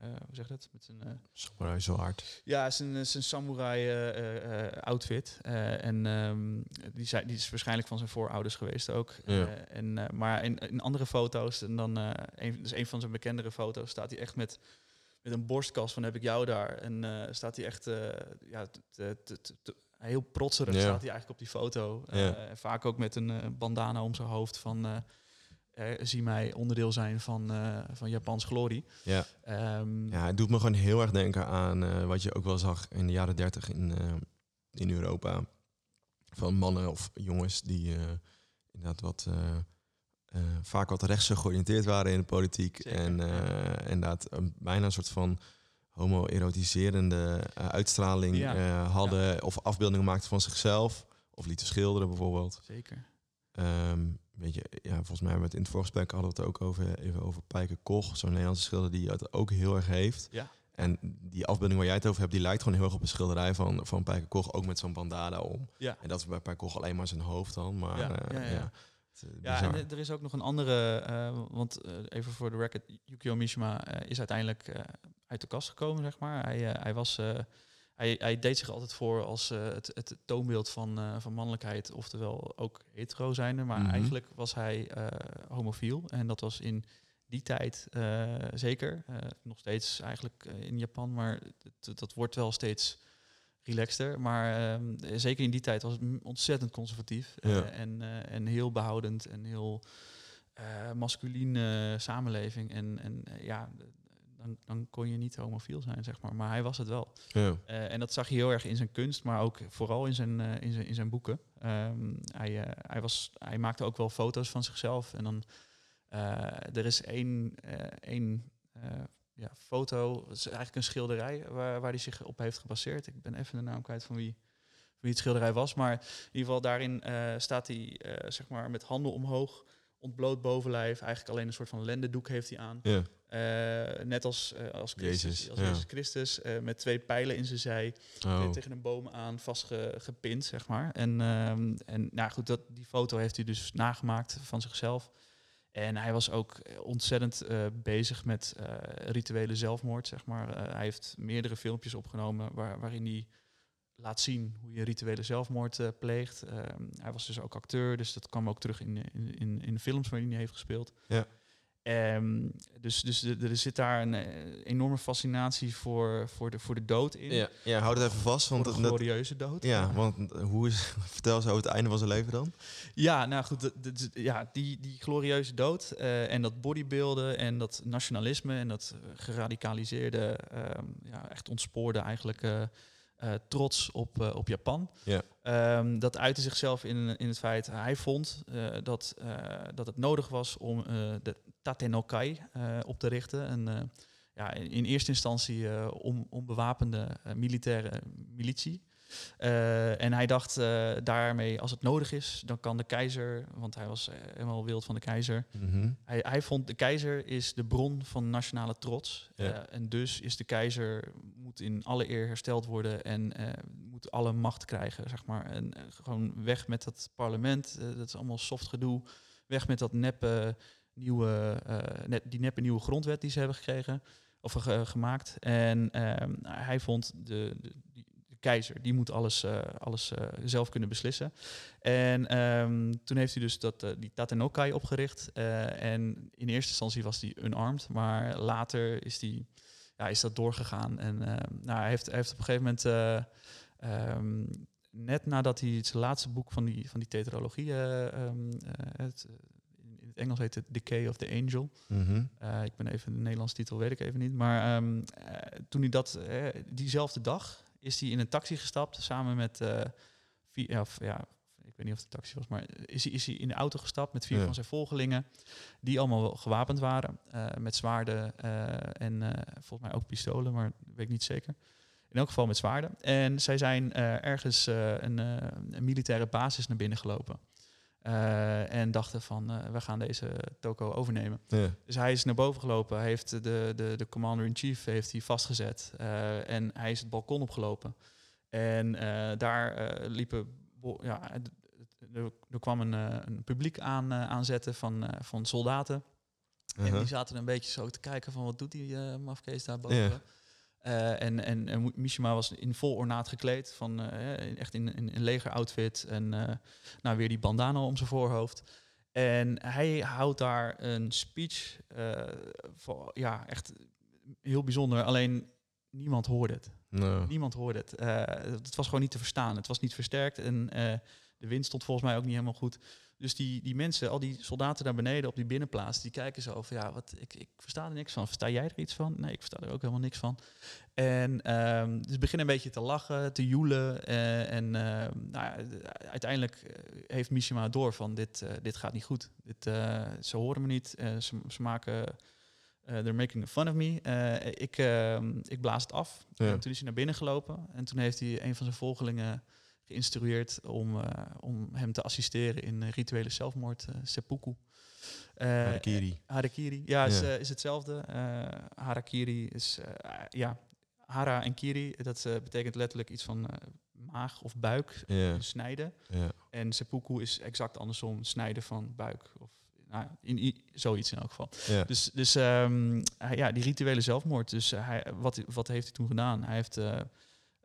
hoe zeg je dat? Met zijn, eh, Samurai zo hard. ja, zijn, zijn samurai eh, eh, eh, outfit. Eh, en ehm, die, zei, die is waarschijnlijk van zijn voorouders geweest ook. Ja. Eh, en, eh, maar in, in andere foto's, en dan eh, een, dus een van zijn bekendere foto's, staat hij echt met, met een borstkas van heb ik jou daar. En eh, staat hij echt eh, ja, te- te- te- te- te- heel protserig Ja. staat hij eigenlijk op die foto. Eh, Ja. en vaak ook met een eh, bandana om zijn hoofd van eh, eh, zie mij onderdeel zijn van, eh, van Japans glorie. Ja. Ehm, ja, het doet me gewoon heel erg denken aan eh, wat je ook wel zag in de jaren dertig in, eh, in Europa. Van mannen of jongens die eh, inderdaad wat, eh, eh, vaak wat rechtse georiënteerd waren in de politiek. Zeker, en eh, ja. inderdaad een, bijna een soort van homo-erotiserende eh, uitstraling Ja, eh, hadden. Of afbeeldingen maakten van zichzelf. Of lieten schilderen bijvoorbeeld. Zeker. Ehm, weet je, ja, volgens mij het in het vorige gesprek hadden we het ook over, even over Pijke Koch, zo'n Nederlandse schilder die het ook heel erg heeft. Ja. En die afbeelding waar jij het over hebt, die lijkt gewoon heel erg op een schilderij van, van Pijke Koch, ook met zo'n bandana om. Ja. En dat is bij Pijke Koch alleen maar zijn hoofd dan, maar Ja, eh, ja, ja. ja, en er- is ook nog een andere, eh, want eh, even voor de record, Yukio Mishima is uiteindelijk uit de kast gekomen, zeg maar. Hij, hij, was, hij, hij deed zich altijd voor als eh, het, het toonbeeld van, eh, van mannelijkheid, oftewel ook hetero zijnde. Maar Mhm. eigenlijk was hij eh, homofiel en dat was in die tijd zeker. Nog steeds eigenlijk in Japan, maar dat wordt wel steeds relaxter. Maar ehm, zeker in die tijd was het ontzettend conservatief. Ja. en, en heel behoudend en heel eh masculine samenleving. En, en ja, dan, dan kon je niet homofiel zijn, zeg maar. Maar hij was het wel. ja. Eh, en dat zag je heel erg in zijn kunst, maar ook vooral in zijn, eh, in zijn, in zijn boeken. Ehm, hij, eh, hij, was, hij maakte ook wel foto's van zichzelf. En dan, er is één, één ja, foto, het is eigenlijk een schilderij waar, waar hij zich op heeft gebaseerd. Ik ben even de naam kwijt van wie, wie het schilderij was. Maar in ieder geval daarin staat hij zeg maar met handen omhoog, ontbloot bovenlijf. Eigenlijk alleen een soort van lendendoek heeft hij aan. ja. Eh, net als, eh, als Christus, Jezus, als ja. Jezus Christus, eh, met twee pijlen in zijn zij, Oh. tegen een boom aan vastgepind, zeg maar. En, ehm, en nou goed, dat, die foto heeft hij dus nagemaakt van zichzelf. En hij was ook ontzettend bezig met rituele zelfmoord, zeg maar. Hij heeft meerdere filmpjes opgenomen waar, waarin hij laat zien hoe je rituele zelfmoord pleegt. Ehm, hij was dus ook acteur, dus dat kwam ook terug in, in, in, in de films waarin hij heeft gespeeld. Ja. Ehm, dus dus er, er zit daar een eh, enorme fascinatie voor, voor, de, voor de dood in. Ja, ja, houd het even vast, Voor want de dat- glorieuze dood. ja, want hoe is, vertel eens over het einde van zijn leven dan. Ja, nou goed, ja, die, die glorieuze dood eh, en dat bodybuilden en dat nationalisme en dat geradicaliseerde, ehm, ja, echt ontspoorde eigenlijk eh, trots op, op Japan. Ja. Ehm, dat uitte zichzelf in, in het feit, hij vond dat, dat het nodig was om de Tatenokai eh, op te richten. Een, eh, ja, in, in eerste instantie eh onbewapende militaire militie. En hij dacht daarmee, als het nodig is, dan kan de keizer, want hij was helemaal wild van de keizer. Mhm. Hij, hij vond de keizer is de bron van nationale trots. Ja. En dus is de keizer moet in alle eer hersteld worden en moet alle macht krijgen, zeg maar. En gewoon weg met dat parlement. dat is allemaal soft gedoe. Weg met dat neppe nieuwe, eh, net, die neppe nieuwe grondwet die ze hebben gekregen of ge- gemaakt. En ehm, hij vond de, de, de keizer, die moet alles, eh, alles eh, zelf kunnen beslissen. En ehm, toen heeft hij dus dat, eh, die Tatenokai opgericht. eh, en in eerste instantie was die unarmed, maar later is, die, ja, is dat doorgegaan. En ehm, nou, hij, heeft, hij heeft op een gegeven moment, eh, net nadat hij zijn laatste boek van die, van die tetralogie, eh, eh, het, eh, in het Engels heet het Decay of the Angel. Mhm. Eh, ik ben even de Nederlandse titel, weet ik even niet. Maar ehm, eh, toen hij dat, eh, diezelfde dag, is hij in een taxi gestapt samen met vier, ja, of, ja, ik weet niet of het taxi was, maar is hij, is hij in de auto gestapt met vier Ja. van zijn volgelingen, die allemaal gewapend waren, met zwaarden en volgens mij ook pistolen, maar weet ik niet zeker. In elk geval met zwaarden. En zij zijn ergens een, een militaire basis naar binnen gelopen. Eh, en dachten van, eh, we gaan deze toko overnemen. Ja. Dus hij is naar boven gelopen, heeft de, de, de commander-in-chief heeft hij vastgezet eh, en hij is het balkon opgelopen. En daar liepen, ja, er, er kwam een, een publiek aan, aanzetten van, van soldaten. En Uh-huh. die zaten een beetje zo te kijken van wat doet die mafkees daar boven. Ja. Eh, en, en, en Mishima was in vol ornaat gekleed, van, eh, echt in, in een legeroutfit en eh, nou, weer die bandana om zijn voorhoofd. En hij houdt daar een speech, voor, ja, echt heel bijzonder. Alleen niemand hoorde het. Niemand hoorde het. Het was gewoon niet te verstaan. Het was niet versterkt en de wind stond volgens mij ook niet helemaal goed. Dus die, die mensen, al die soldaten daar beneden op die binnenplaats, die kijken zo van ja, wat, ik, ik versta er niks van. Versta jij er iets van? Nee, ik versta er ook helemaal niks van. En ehm, dus beginnen een beetje te lachen, te joelen. eh, en ehm, nou ja, uiteindelijk eh, heeft Mishima door van dit, eh, dit gaat niet goed. Dit, ze horen me niet. ze, ze maken. they're making fun of me. Ik, ehm, ik blaas het af. Ja. En toen is hij naar binnen gelopen. En toen heeft hij een van zijn volgelingen geïnstrueerd om, eh, om hem te assisteren in eh, rituele zelfmoord, eh, seppuku. Harakiri. Harakiri, ja, is, Ja. is hetzelfde. Harakiri is, eh, ja, hara en kiri, dat betekent letterlijk iets van maag of buik, snijden. ja. En seppuku is exact andersom, snijden van buik. Of nou, in, zoiets in elk geval. Dus, dus ehm, hij- ja, die rituele zelfmoord. Dus hij, wat, wat heeft hij toen gedaan? Hij heeft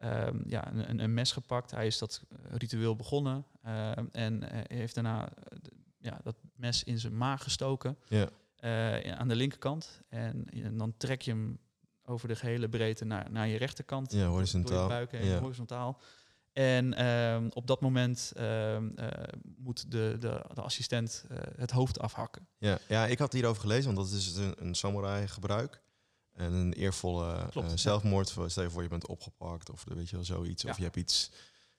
ehm, ja, een, een- mes gepakt. Hij is dat eh, ritueel begonnen. ehm, en eh, heeft daarna eh, ja, dat mes in zijn maag gestoken. Ja. aan de linkerkant. En, en dan trek je hem over de gehele breedte naar, naar je rechterkant. Ja, Door horizontaal. je buik heen, Ja. horizontaal. En ehm, op dat moment moet de, de, de assistent het hoofd afhakken. Ja, ja, ik had hierover gelezen, want dat is een, een samurai gebruik. En een eervolle eh, zelfmoord. Voor- Stel je voor, je bent opgepakt of weet je wel zoiets. Ja. Of je hebt iets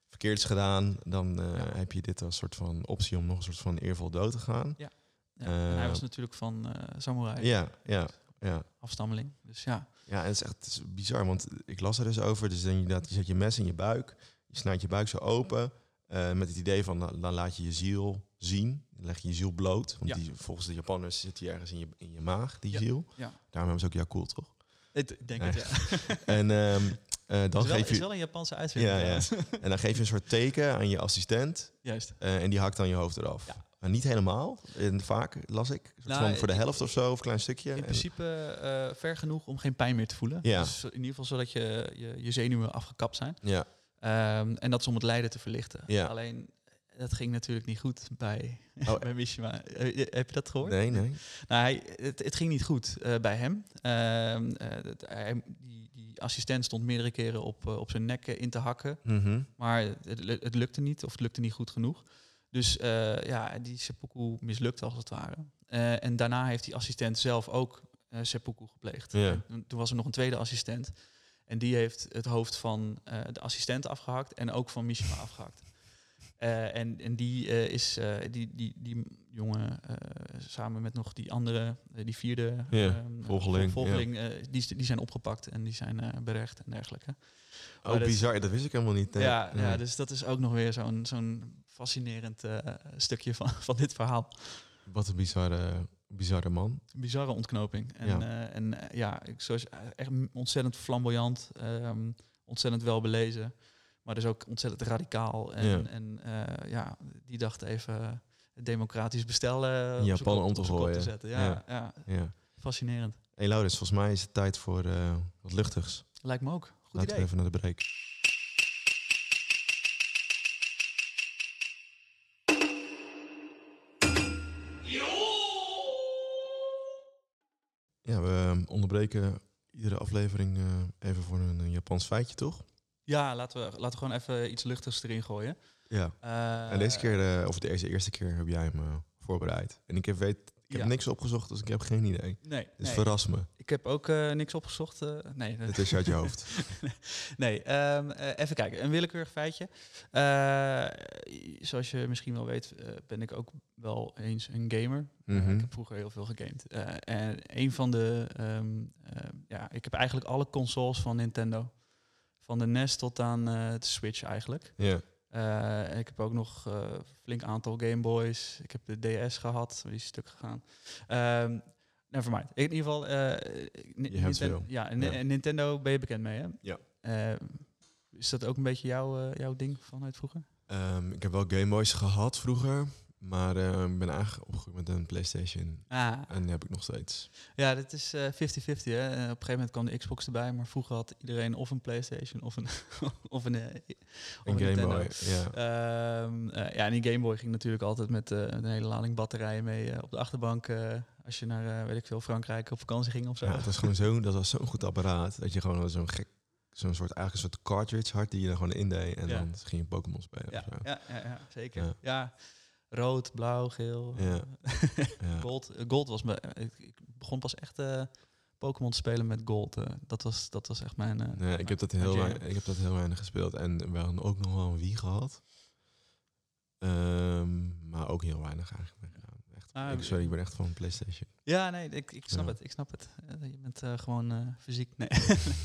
verkeerds gedaan. Dan eh, Ja. heb je dit als soort van optie om nog een soort van eervol dood te gaan. Ja, en hij Eh, was natuurlijk van eh samurai, Ja, ja, ja. afstammeling. Dus ja, Ja, en het is echt het is bizar, want ik las er dus over. Dus inderdaad, je zet je mes in je buik. Je snijdt je buik zo open. eh, met het idee van, dan laat je je ziel zien. Dan leg je je ziel bloot. Want Ja. die, volgens de Japanners zit die ergens in je, in je maag, die Ja. ziel. ja. Daarom hebben ze ook Yakult, toch? Ik denk Nee. het, ja. En ehm, eh, dan is, wel, geef is je... wel een Japanse uitvinding. Ja, ja. En dan geef je een soort teken aan je assistent. Juist. eh, en die hakt dan je hoofd eraf. Ja. Maar niet helemaal. En vaak las ik. Nou, van voor de helft of zo, of een klein stukje. In En- principe eh, ver genoeg om geen pijn meer te voelen. Ja. Dus in ieder geval zodat je, je, je zenuwen afgekapt zijn. ja, Ehm, en dat is om het lijden te verlichten. Ja. Alleen, dat ging natuurlijk niet goed bij, Oh. bij Mishima. Eh, heb je dat gehoord? nee, nee. Nou, hij, het, het ging niet goed eh, bij hem. Ehm, eh, hij, die, die assistent stond meerdere keren op, eh, op zijn nek eh, in te hakken. Mhm. Maar het, het lukte niet, of het lukte niet goed genoeg. Dus eh, ja, die seppuku mislukte als het ware. Eh, en daarna heeft die assistent zelf ook eh seppuku gepleegd. Toen- was er nog een tweede assistent. En die heeft het hoofd van eh, de assistent afgehakt en ook van Mishima afgehakt. Eh, en, en die eh, is eh, die, die, die jongen samen met nog die andere, die vierde ehm, volgeling, vol- volgeling die, die zijn opgepakt en die zijn berecht en dergelijke. Oh, Maar bizar. Dat wist ik helemaal niet. nee. Ja, ja, dus dat is ook nog weer zo'n zo'n fascinerend stukje van, van dit verhaal. Wat een bizarre, bizarre man. Bizarre ontknoping. En Ja. en, ja ik, zoals, echt ontzettend flamboyant, ehm, ontzettend wel belezen, maar dus ook ontzettend radicaal. En Ja. en, eh, ja die dacht even het democratisch bestel op Japan om te gooien. zetten. Ja, Ja. ja. Ja. fascinerend. Hey Laurens, volgens mij is het tijd voor eh, wat luchtigs. Lijkt me ook. Goed Laten idee. we even naar de break. Ja, we eh, onderbreken iedere aflevering even voor een, Japans feitje, toch? Ja, laten we, laten we gewoon even iets luchtigs erin gooien. Ja. Eh, En deze keer, eh, of deze eerste keer, heb jij hem eh, voorbereid. En ik heb, weet, ik heb Ja. niks opgezocht, dus ik heb geen idee. Nee, Dus nee. verras me. ik heb ook niks opgezocht. nee, Het is uit je hoofd. nee ehm, eh, even kijken. Een willekeurig feitje. Zoals je misschien wel weet, ben ik ook wel eens een gamer. Mhm. ik heb vroeger heel veel gegamed. En een van de... ehm, eh, ja, ik heb eigenlijk alle consoles van Nintendo. Van de NES tot aan eh, de Switch eigenlijk. Ja. Eh, en ik heb ook nog eh flink aantal Game Boys. Ik heb de DS gehad, die is stuk gegaan. Nevermind. In ieder geval, eh, Ni- Je hebt Ninten- veel. Ja, en Ja. Nintendo ben je bekend mee, hè? Ja. Is dat ook een beetje jouw, jouw ding vanuit vroeger? Ehm, ik heb wel Game Boys gehad vroeger, maar eh, ik ben eigenlijk opgegroeid met een PlayStation. Ah, En die heb ik nog steeds. ja, dat is eh, 50-50, hè? En op een gegeven moment kwam de Xbox erbij, maar vroeger had iedereen of een PlayStation of een, of een, eh, of Een Game. Boy, ja. Eh, ja, en die Game Boy ging natuurlijk altijd met eh, een hele lading batterijen mee eh, op de achterbank. eh, als je naar, eh, weet ik veel, Frankrijk op vakantie ging of zo. ja. Het was gewoon zo, dat was zo'n goed apparaat, dat je gewoon zo'n gek, zo'n soort, eigenlijk een soort cartridge had die je er gewoon in deed. En Ja. dan ging je Pokémon spelen ja, ja, ja, ja, zeker. Ja. Rood, blauw, geel. Ja. eh, gold. Eh, gold was me. Ik, ik begon pas echt eh, Pokémon te spelen met gold. eh. dat, was, dat was echt mijn. eh, Nee, ik heb, dat heel weinig, ik heb dat heel weinig gespeeld. En we hadden ook nog wel een Wii gehad. Ehm, maar ook heel weinig eigenlijk. Echt, Ah, ik, sorry, ik ben echt van PlayStation. Ja, nee, ik, ik snap Ja. het. Ik snap het. Eh, je bent eh, gewoon eh, fysiek. Nee.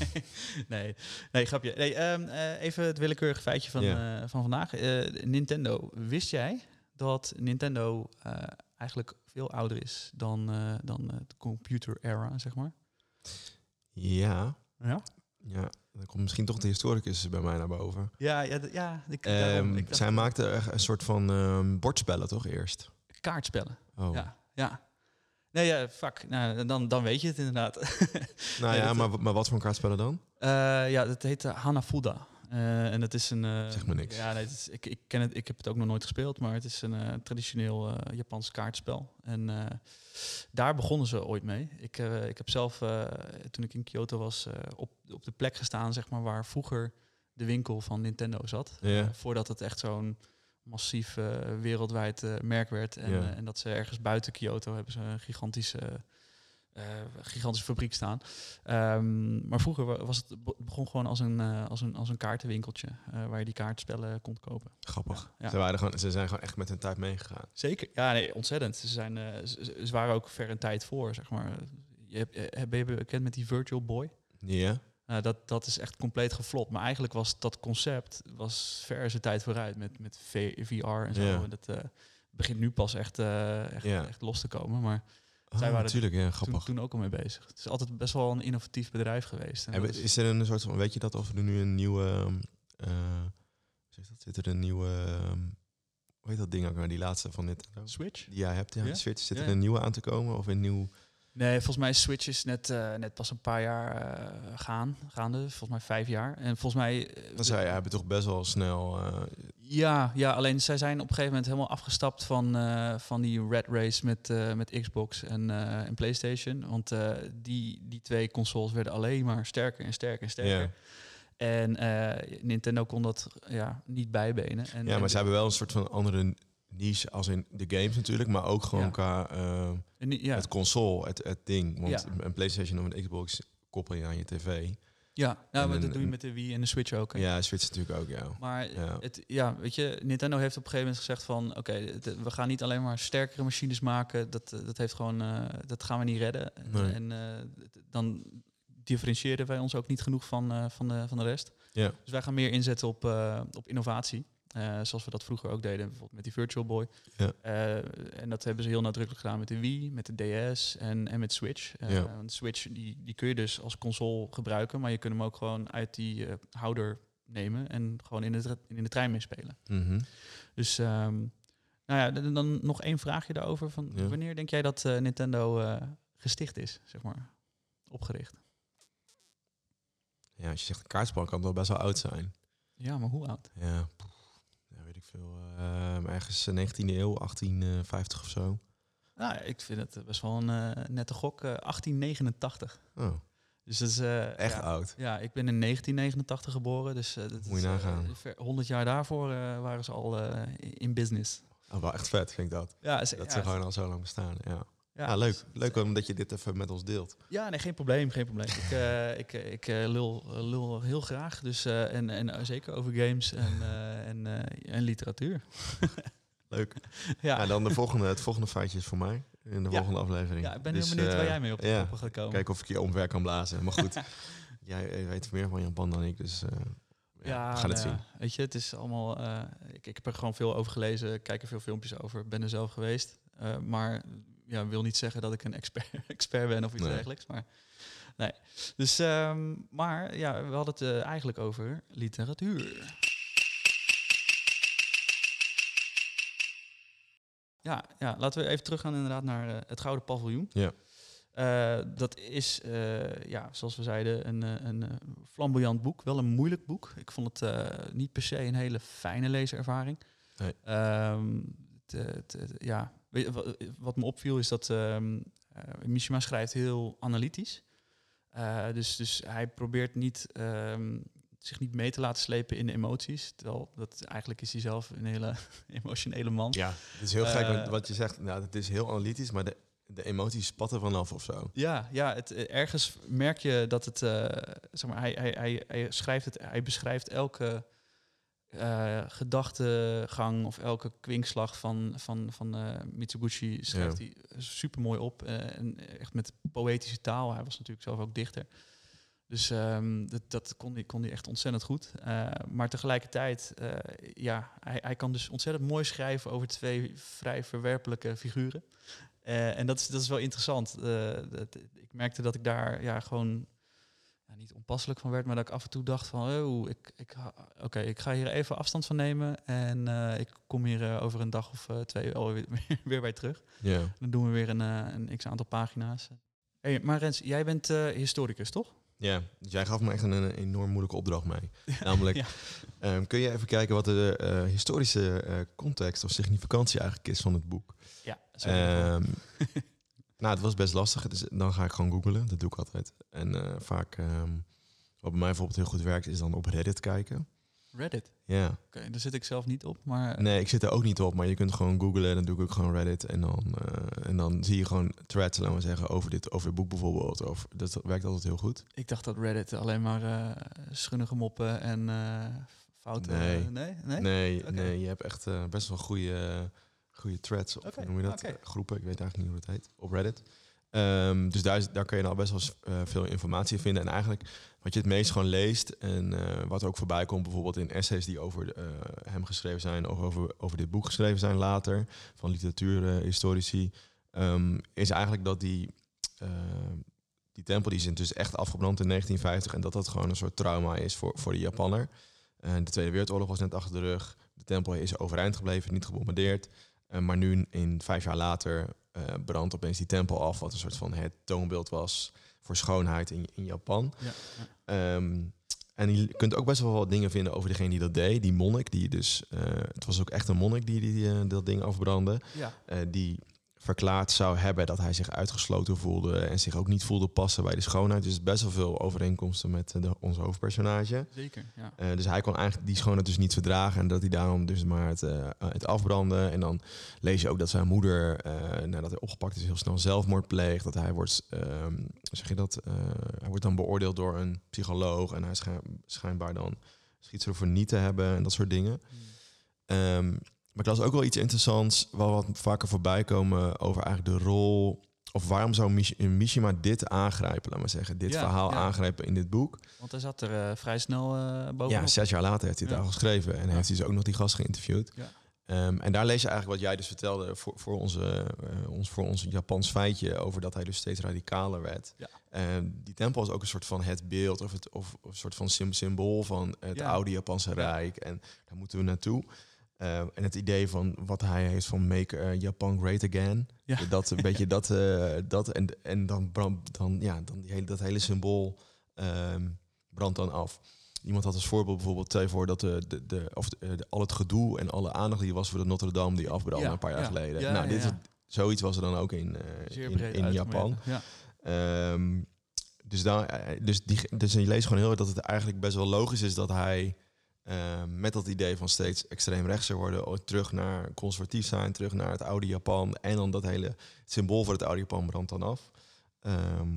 nee, nee, grapje. Nee, ehm, eh, even het willekeurige feitje van, eh, van vandaag. Eh, Nintendo. Wist jij dat Nintendo eh, eigenlijk veel ouder is dan, eh, dan eh, de computer era, zeg maar? Ja, Ja. ja. Dan komt misschien toch de historicus bij mij naar boven. Ja, ja, ja. Ik, Ehm, daarom, ik dacht- zij maakte een soort van ehm, bordspellen toch eerst? kaartspellen. Oh. Ja, ja. Nee, ja, fuck. Nou, dan, dan weet je het inderdaad. Nou ja, maar, maar wat voor kaartspellen dan? Eh, ja, dat heet eh, Hanafuda. Eh, en dat is een. eh, Zeg me niks. Ja, nee, is, ik, ik ken het. Ik heb het ook nog nooit gespeeld, maar het is een eh, traditioneel Japans kaartspel. En daar begonnen ze ooit mee. Ik, ik heb zelf, toen ik in Kyoto was, op, op de plek gestaan, zeg maar, waar vroeger de winkel van Nintendo zat. Ja. Voordat het echt zo'n massief wereldwijd merk werd. En, Ja. en dat ze ergens buiten Kyoto hebben ze een gigantische, eh, gigantische fabriek staan. Ehm, maar vroeger wa- was het be- begon gewoon als een, eh, als een, als een kaartenwinkeltje eh, waar je die kaartspellen kon kopen. Grappig. Ja. Ze, waren gewoon, ze zijn gewoon echt met hun tijd meegegaan. Zeker. Ja, nee, ontzettend. Ze, zijn, ze, ze- waren ook ver een tijd voor, zeg maar. Je hebt, ben je bekend met die Virtual Boy? Ja? Dat, dat is echt compleet geflopt. Maar eigenlijk was dat concept was ver zijn tijd vooruit met, met VR en zo. Ja. En dat begint nu pas echt, echt, echt los te komen. Maar Oh, Zij waren natuurlijk, ja, toen, grappig. toen ook al mee bezig. Het is altijd best wel een innovatief bedrijf geweest. En is- is er een soort van, weet je dat of er nu een nieuwe, ehm, eh, zeg dat? Zit er een nieuwe, ehm, hoe heet dat ding ook, nou, die laatste van Nintendo? Switch? Die jij hebt, ja, Ja? de Switch. Zit Ja, er ja. een nieuwe aan te komen of een nieuw? Nee, volgens mij is Switch is net, eh, net pas een paar jaar eh, gaan, gaande. Volgens mij vijf jaar. En volgens mij... eh, Dan zei je, hebben toch best wel snel. eh, Ja, ja, alleen zij zijn op een gegeven moment helemaal afgestapt van, eh, van die red race met, eh, met Xbox en, eh, en PlayStation. Want eh, die, die twee consoles werden alleen maar sterker en sterker en sterker. En eh, Nintendo kon dat ja, niet bijbenen. En, ja, en- maar ze hebben wel een soort van andere niche als in de games natuurlijk, maar ook gewoon Ja. qua eh, en ja, het console, het, het ding. Want Ja. een PlayStation of een Xbox koppel je aan je tv. Ja, nou, maar dat doe je met de Wii en de Switch ook. hè? Ja, Switch natuurlijk ook, ja. Maar Ja. Het, ja, weet je, Nintendo heeft op een gegeven moment gezegd van... oké, we gaan niet alleen maar sterkere machines maken. Dat, eh, dat, heeft gewoon, eh, dat gaan we niet redden. Nee. En eh, dan differentiëren wij ons ook niet genoeg van, van, de, van de rest. Ja. Dus wij gaan meer inzetten op, op innovatie. Eh, zoals we dat vroeger ook deden, bijvoorbeeld met die Virtual Boy. Ja. Eh, en dat hebben ze heel nadrukkelijk gedaan met de Wii, met de DS en, en met Switch. Ja. want Switch die, die kun je dus als console gebruiken, maar je kunt hem ook gewoon uit die houder nemen en gewoon in de, in de trein meespelen. Mhm. Dus ehm, nou ja, dan, dan nog één vraagje daarover. Van Ja. Wanneer denk jij dat Nintendo gesticht is, zeg maar, opgericht? Ja, als je zegt een kaartspel kan het wel best wel oud zijn. Ja, maar hoe oud? Ja, poeh, veel. ehm, ergens eh, 19e eeuw, 1850 of zo. Nou, ik vind het eh, best wel een eh, nette gok. eh, 1889. Oh, Dus dat is eh, echt ja, oud. Ja, ik ben in 1989 geboren, dus eh, dat Moet je is, eh, nagaan. ver- 100 jaar daarvoor eh, waren ze al eh, in business. Oh, wel echt vet, vind ik dat. Ja, is- Dat ja, ze gewoon al zo lang bestaan, ja. Ja, Ja, leuk. is- Leuk omdat je dit even met ons deelt. Ja, nee, geen probleem, geen probleem. ik eh, ik, eh, ik eh, lul, lul heel graag, dus en, en zeker over games en, en, en literatuur. Leuk. Ja, Ja, dan de volgende, het volgende feitje is voor mij in de Ja. volgende aflevering. ja ik ben Dus, heel benieuwd waar jij mee op de ja, gaat komen. Kijken of ik je omver kan blazen. Maar goed, jij weet meer van Japan dan ik, dus ja, gaan het nou zien. ja, Weet je, het is allemaal. ik, ik heb er gewoon veel over gelezen, kijk er veel filmpjes over, ben er zelf geweest. Maar ja, wil niet zeggen dat ik een expert, expert ben of iets Nee. dergelijks. Maar nee. Dus, ehm, maar ja, we hadden het eh, eigenlijk over literatuur. Ja, ja, laten we even teruggaan inderdaad naar eh, het Gouden Paviljoen. Ja. Eh, dat is, ja, zoals we zeiden, een, een flamboyant boek. Wel een moeilijk boek. Ik vond het niet per se een hele fijne leeservaring. Nee. Ehm, eh, ja, weet je, wat me opviel is dat eh, Mishima schrijft heel analytisch. Eh, dus, dus hij probeert niet, ehm, zich niet mee te laten slepen in de emoties. Terwijl dat eigenlijk is hij zelf een hele emotionele man. Ja, het is heel gek Eh, wat je zegt. Nou, het is heel analytisch, maar de, de emoties spatten vanaf of zo. Ja, ja het, ergens merk je dat het, zeg maar, hij, hij, hij, hij schrijft het, hij beschrijft elke eh, gedachtegang of elke kwinkslag van, van, van eh, Mitsubishi schrijft hij super mooi op eh, en echt met poëtische taal. Hij was natuurlijk zelf ook dichter. Dus ehm, dat, dat kon, hij, kon hij echt ontzettend goed. Maar tegelijkertijd, ja, hij, hij kan dus ontzettend mooi schrijven over twee vrij verwerpelijke figuren. En dat is, dat is wel interessant. Dat, ik merkte dat ik daar ja, gewoon niet onpasselijk van werd, maar dat ik af en toe dacht van, oh, ik, ik, oké, ik ga hier even afstand van nemen en eh, ik kom hier eh, over een dag of eh, twee alweer weer, weer bij terug. Ja. Dan doen we weer een, een x aantal pagina's. Hey, maar Rens, jij bent historicus, toch? Ja, dus jij gaf me echt een, een enorm moeilijke opdracht mee. Namelijk, Ja. ehm, kun je even kijken wat de historische context of significantie eigenlijk is van het boek? Ja, Ehm, nou, het was best lastig. Dus dan ga ik gewoon googlen. Dat doe ik altijd. En eh, vaak, ehm, wat bij mij bijvoorbeeld heel goed werkt, is dan op Reddit kijken. Reddit. Ja. Oké, daar zit ik zelf niet op, maar Nee, ik zit er ook niet op, maar je kunt gewoon googlen. Dan doe ik ook gewoon Reddit. En dan, eh, en dan zie je gewoon threads, laten we zeggen, over dit, over het boek bijvoorbeeld. Of, dat werkt altijd heel goed. ik dacht dat Reddit alleen maar eh schunnige moppen en fouten... Nee. nee? Nee? Nee, nee je hebt echt best wel goede, goede threads. Of hoe noem je dat? oké. Groepen, ik weet eigenlijk niet hoe dat heet. Op Reddit. Ehm, dus daar, daar kun je nou best wel eh, veel informatie in vinden. En eigenlijk wat je het meest gewoon leest en eh, wat ook voorbij komt, bijvoorbeeld in essays die over eh, hem geschreven zijn, of over, over dit boek geschreven zijn later, van literatuurhistorici, ehm is eigenlijk dat die, eh, die tempel die is dus echt afgebrand in 1950 en dat dat gewoon een soort trauma is voor, voor de Japanner. De Tweede Wereldoorlog was net achter de rug. De tempel is overeind gebleven, niet gebombardeerd. Eh, maar nu, in vijf jaar later, eh brandt opeens die tempel af, wat een soort van het toonbeeld was voor schoonheid in, in Japan. Ja. Ehm, en je kunt ook best wel wat dingen vinden over degene die dat deed. Die monnik, die dus, eh, het was ook echt een monnik die, die dat ding afbrandde. Ja. Die verklaard zou hebben dat hij zich uitgesloten voelde en zich ook niet voelde passen bij de schoonheid. Dus best wel veel overeenkomsten met eh, de, ons hoofdpersonage. Zeker, ja. Eh, dus hij kon eigenlijk die schoonheid dus niet verdragen en dat hij daarom dus maar het, eh, het afbrandde. En dan lees je ook dat zijn moeder, nadat hij opgepakt is, heel snel zelfmoord pleegt. Dat hij wordt, ehm, zeg je dat, hij wordt dan beoordeeld door een psycholoog en hij schijn- schijnbaar dan schizofrenie te hebben en dat soort dingen. Ehm, maar ik las ook wel iets interessants, wel wat vaker voorbij komen over eigenlijk de rol. Of waarom zou Mish- Mishima dit aangrijpen, laat maar zeggen. Dit Ja, verhaal ja. aangrijpen in dit boek. Want hij zat er eh, vrij snel eh bovenop. Ja, zes jaar later heeft hij het Ja. al geschreven. En heeft hij dus ook nog die gast geïnterviewd. Ja. Ehm, en daar lees je eigenlijk wat jij dus vertelde voor, voor, onze, eh, ons, voor ons Japans feitje over dat hij dus steeds radicaler werd. Ja. Ehm, die tempel is ook een soort van het beeld of, het, of, of een soort van sym- symbool van het oude Japanse Rijk. En daar moeten we naartoe. Ehm, en het idee van wat hij heeft van make eh, Japan great again. Ja. Dat een beetje dat, eh, dat en, en dan, brand, dan, ja, dan die hele, dat hele symbool brandt dan af. Iemand had als voorbeeld bijvoorbeeld, stel je voor dat de, de, de, of de, de- al het gedoe en alle aandacht die was voor de Notre Dame die afbrandde Ja, een paar jaar ja. geleden. Nou, dit zoiets was er dan ook in, eh, in, in Japan. Ehm, dus, daar, eh, dus, die, dus je leest gewoon heel erg dat het eigenlijk best wel logisch is dat hij ehm, met dat idee van steeds extreem rechts zou worden, terug naar conservatief zijn, terug naar het oude Japan en dan dat hele symbool voor het oude Japan brandt dan af. Ehm,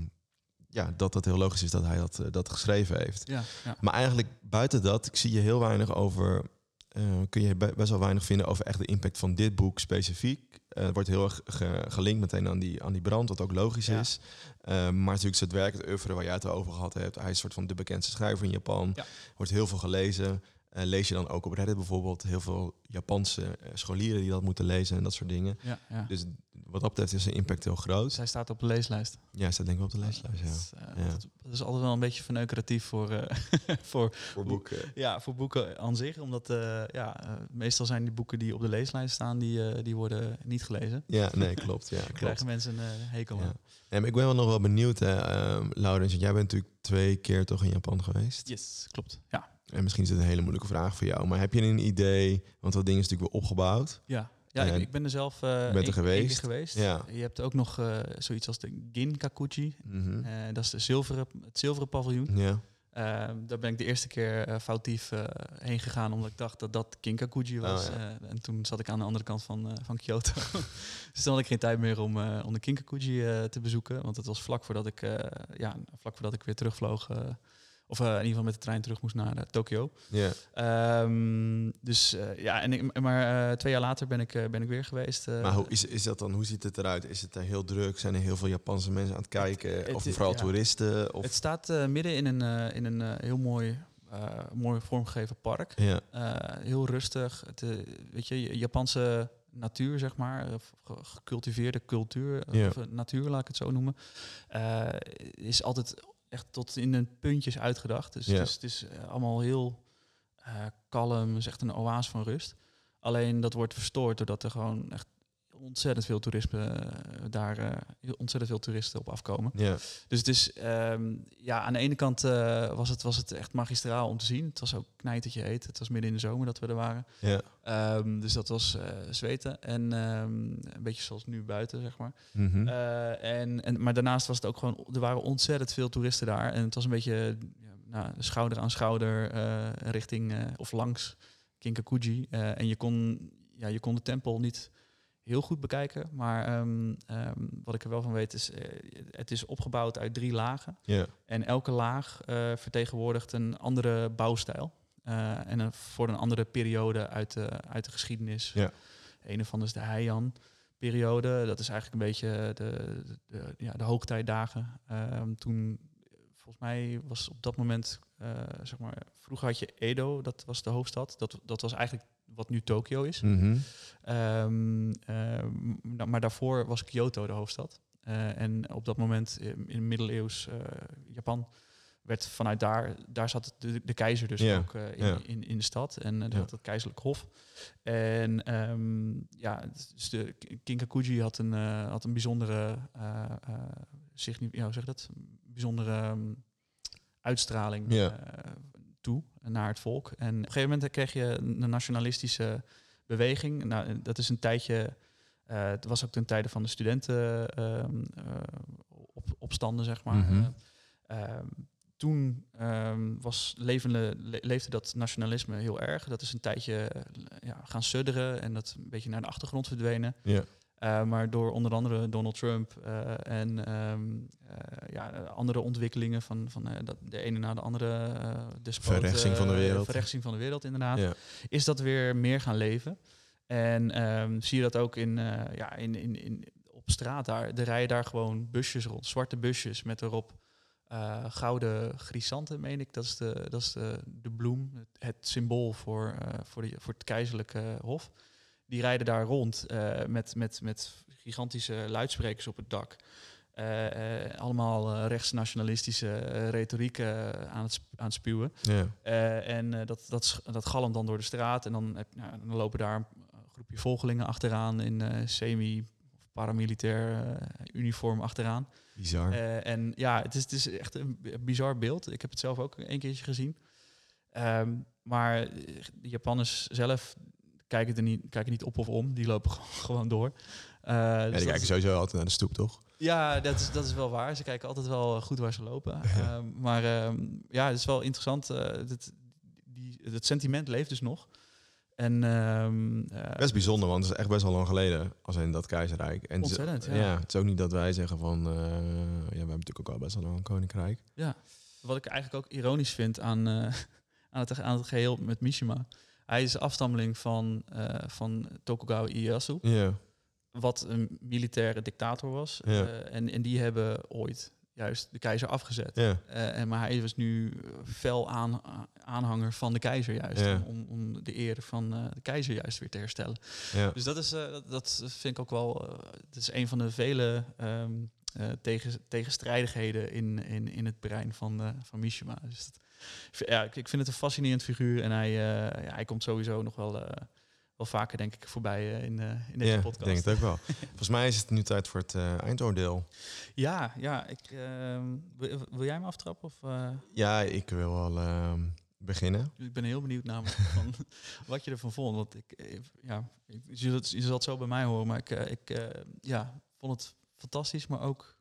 ja, dat dat heel logisch is dat hij dat, eh, dat geschreven heeft. Ja, ja. Maar eigenlijk buiten dat, ik zie je heel weinig over. eh, kun je be- best wel weinig vinden over echt de impact van dit boek specifiek. Eh, het wordt heel erg ge- gelinkt meteen aan die, aan die brand, wat ook logisch Ja. is. Eh, maar natuurlijk is het werk, het oeuvre waar jij het over gehad hebt. Hij is een soort van de bekendste schrijver in Japan. Ja. Wordt heel veel gelezen. Eh, lees je dan ook op Reddit bijvoorbeeld heel veel Japanse scholieren die dat moeten lezen en dat soort dingen. Ja, ja. Dus wat dat betreft is zijn impact heel groot. Zij staat op de leeslijst. Ja, staat denk ik op de leeslijst. Dat Ja. is, eh, Ja. altijd- dat is altijd wel een beetje verneukeratief voor, eh, voor, Voor boeken. ja, voor boeken aan zich. Omdat eh, ja, meestal zijn die boeken die op de leeslijst staan, die, die worden niet gelezen. Ja, nee, klopt. Ja, klopt. Krijgen mensen een hekel Ja. aan. Maar ik ben wel nog wel benieuwd, hè, ehm, Laurens. want Jij bent natuurlijk twee keer toch in Japan geweest. Yes, klopt. Ja, En misschien is het een hele moeilijke vraag voor jou. Maar heb je een idee, want dat ding is natuurlijk weer opgebouwd. ja. Ja ik, ik ben er zelf eh bent er geweest? keer geweest. Ja. Je hebt ook nog eh, zoiets als de Ginkakuji. Mhm. Eh, dat is de zilveren, het zilveren paviljoen. Ja, Eh, daar ben ik de eerste keer foutief heen gegaan, omdat ik dacht dat dat Kinkakuji was. Oh, ja. Eh, en toen zat ik aan de andere kant van, van Kyoto. dus dan had ik geen tijd meer om, om de Kinkakuji te bezoeken. Want het was vlak voordat ik, ja, vlak voordat ik weer terugvloog. Of eh, in ieder geval met de trein terug moest naar eh, Tokio. ja. Ehm, dus eh, ja, en ik, maar twee jaar later ben ik, ben ik weer geweest. maar hoe, is, is dat dan, hoe ziet het eruit? Is het er heel druk? Zijn er heel veel Japanse mensen aan het kijken? het- of vooral ja. toeristen? Of, Het staat midden in een, in een heel mooi, mooi vormgegeven park. ja, heel rustig. Het, weet je, Japanse natuur, zeg maar, ge- gecultiveerde cultuur, Ja. of natuur, laat ik het zo noemen, is altijd echt tot in de puntjes uitgedacht. Dus Ja. het is, het is eh, allemaal heel eh, kalm, het is echt een oase van rust. Alleen dat wordt verstoord doordat er gewoon echt ontzettend veel toerisme eh, daar, eh, ontzettend veel toeristen op afkomen. ja, Dus het is, ehm, ja, aan de ene kant eh, was, het, was het echt magistraal om te zien. Het was ook knijtertje heet. Het was midden in de zomer dat we er waren. ja. Ehm, dus dat was eh, zweten. En ehm, een beetje zoals nu buiten, zeg maar. Mhm. En, en, maar daarnaast was het ook gewoon, er waren ontzettend veel toeristen daar. En het was een beetje ja, nou, schouder aan schouder richting of langs Kinkakuji. En je kon, ja, je kon de tempel niet heel goed bekijken. Maar ehm, ehm, wat ik er wel van weet is, eh, het is opgebouwd uit drie lagen. ja, En elke laag eh, vertegenwoordigt een andere bouwstijl. Eh, en een, voor een andere periode uit de, uit de geschiedenis. Ja. Een ervan is de Heian-periode. Dat is eigenlijk een beetje de, de, de- ja, de hoogtijdagen. Ehm, toen, volgens mij was op dat moment, zeg maar, vroeger had je Edo, dat was de hoofdstad. Dat, dat was eigenlijk wat nu Tokio is. Mhm. Ehm, ehm, nou, maar daarvoor was Kyoto de hoofdstad. Eh, en op dat moment eh, in middeleeuws eh, Japan werd vanuit daar, daar zat de, de keizer dus ook eh, in, in, in de stad. En uh, Ja. dat het keizerlijk hof. En ehm, ja, dus de Kinkakuji had een, eh, had een bijzondere, eh eh, signi- ja, hoe zeg dat? Bijzondere ehm, uitstraling eh, toe naar het volk. En op een gegeven moment kreeg je een nationalistische beweging. Nou, dat is een tijdje Eh, het was ook ten tijde van de studenten ehm, eh, op, opstanden, zeg maar. Mhm. Eh, ehm, toen ehm, was levende, le- leefde dat nationalisme heel erg. Dat is een tijdje eh, ja, gaan sudderen en dat een beetje naar de achtergrond verdwenen. Ja. Uh, maar door onder andere Donald Trump uh, en um, uh, ja, andere ontwikkelingen van, van dat de ene na de andere despoot, verrechtsing van de wereld. verrechtsing van de wereld, inderdaad. Ja. Is dat weer meer gaan leven. En um, zie je dat ook in, ja, in, in, in, op straat daar. Er rijden daar gewoon busjes rond, zwarte busjes met erop gouden grisanten, meen ik. Dat is de, dat is de, de bloem, het, het symbool voor, voor, de, voor het keizerlijke hof. Die rijden daar rond uh, met, met, met gigantische luidsprekers op het dak. allemaal rechtsnationalistische retoriek aan, het, aan het spuwen. En dat, dat, dat galmt dan door de straat. En dan, heb, nou, dan lopen daar een groepje volgelingen achteraan in semi paramilitair uh, uniform achteraan. Bizar. Uh, en ja, het is, het is echt een bizar beeld. Ik heb het zelf ook een keertje gezien. Um, maar de Japanners zelf kijken er niet, kijken niet op of om. Die lopen gewoon door. Uh, ja, die kijken sowieso altijd naar de stoep, toch? Ja, dat is, dat is wel waar. Ze kijken altijd wel goed waar ze lopen. uh, maar um, ja, het is wel interessant. Uh, het, die, het sentiment leeft dus nog. En, um, uh, best bijzonder, want het is echt best wel lang geleden als in dat keizerrijk. En Ontzettend, ja. ja. Het is ook niet dat wij zeggen van, ja, we hebben natuurlijk ook al best wel lang een koninkrijk. Ja, wat ik eigenlijk ook ironisch vind aan, aan, het, aan het geheel met Mishima. Hij is afstammeling van, uh, van Tokugawa Ieyasu, ja. wat een militaire dictator was. Ja. en, en die hebben ooit juist de keizer afgezet. Uh, en, maar hij was nu fel aan, aanhanger van de keizer juist. Om, om de eer van uh, de keizer juist weer te herstellen. Ja. Dus dat, is, uh, dat, dat vind ik ook wel... het is een van de vele um, tegen, tegenstrijdigheden in, in, in het brein van, van Mishima. Dus dat, ja, ik, ik vind het een fascinerend figuur. En hij, ja, hij komt sowieso nog wel wel vaker, denk ik, voorbij uh, in, in deze ja, podcast. denk het ook wel. Volgens mij is het nu tijd voor het eindoordeel. Ja, ja. Ik, ehm, wil, wil, jij me aftrappen? Of, eh? Ja, ik wil wel ehm, beginnen. Ik ben heel benieuwd namelijk van wat je ervan vond. Want ik, ja, ik, je, zult, je zal het zo bij mij horen, maar ik, ik ja, vond het fantastisch, maar ook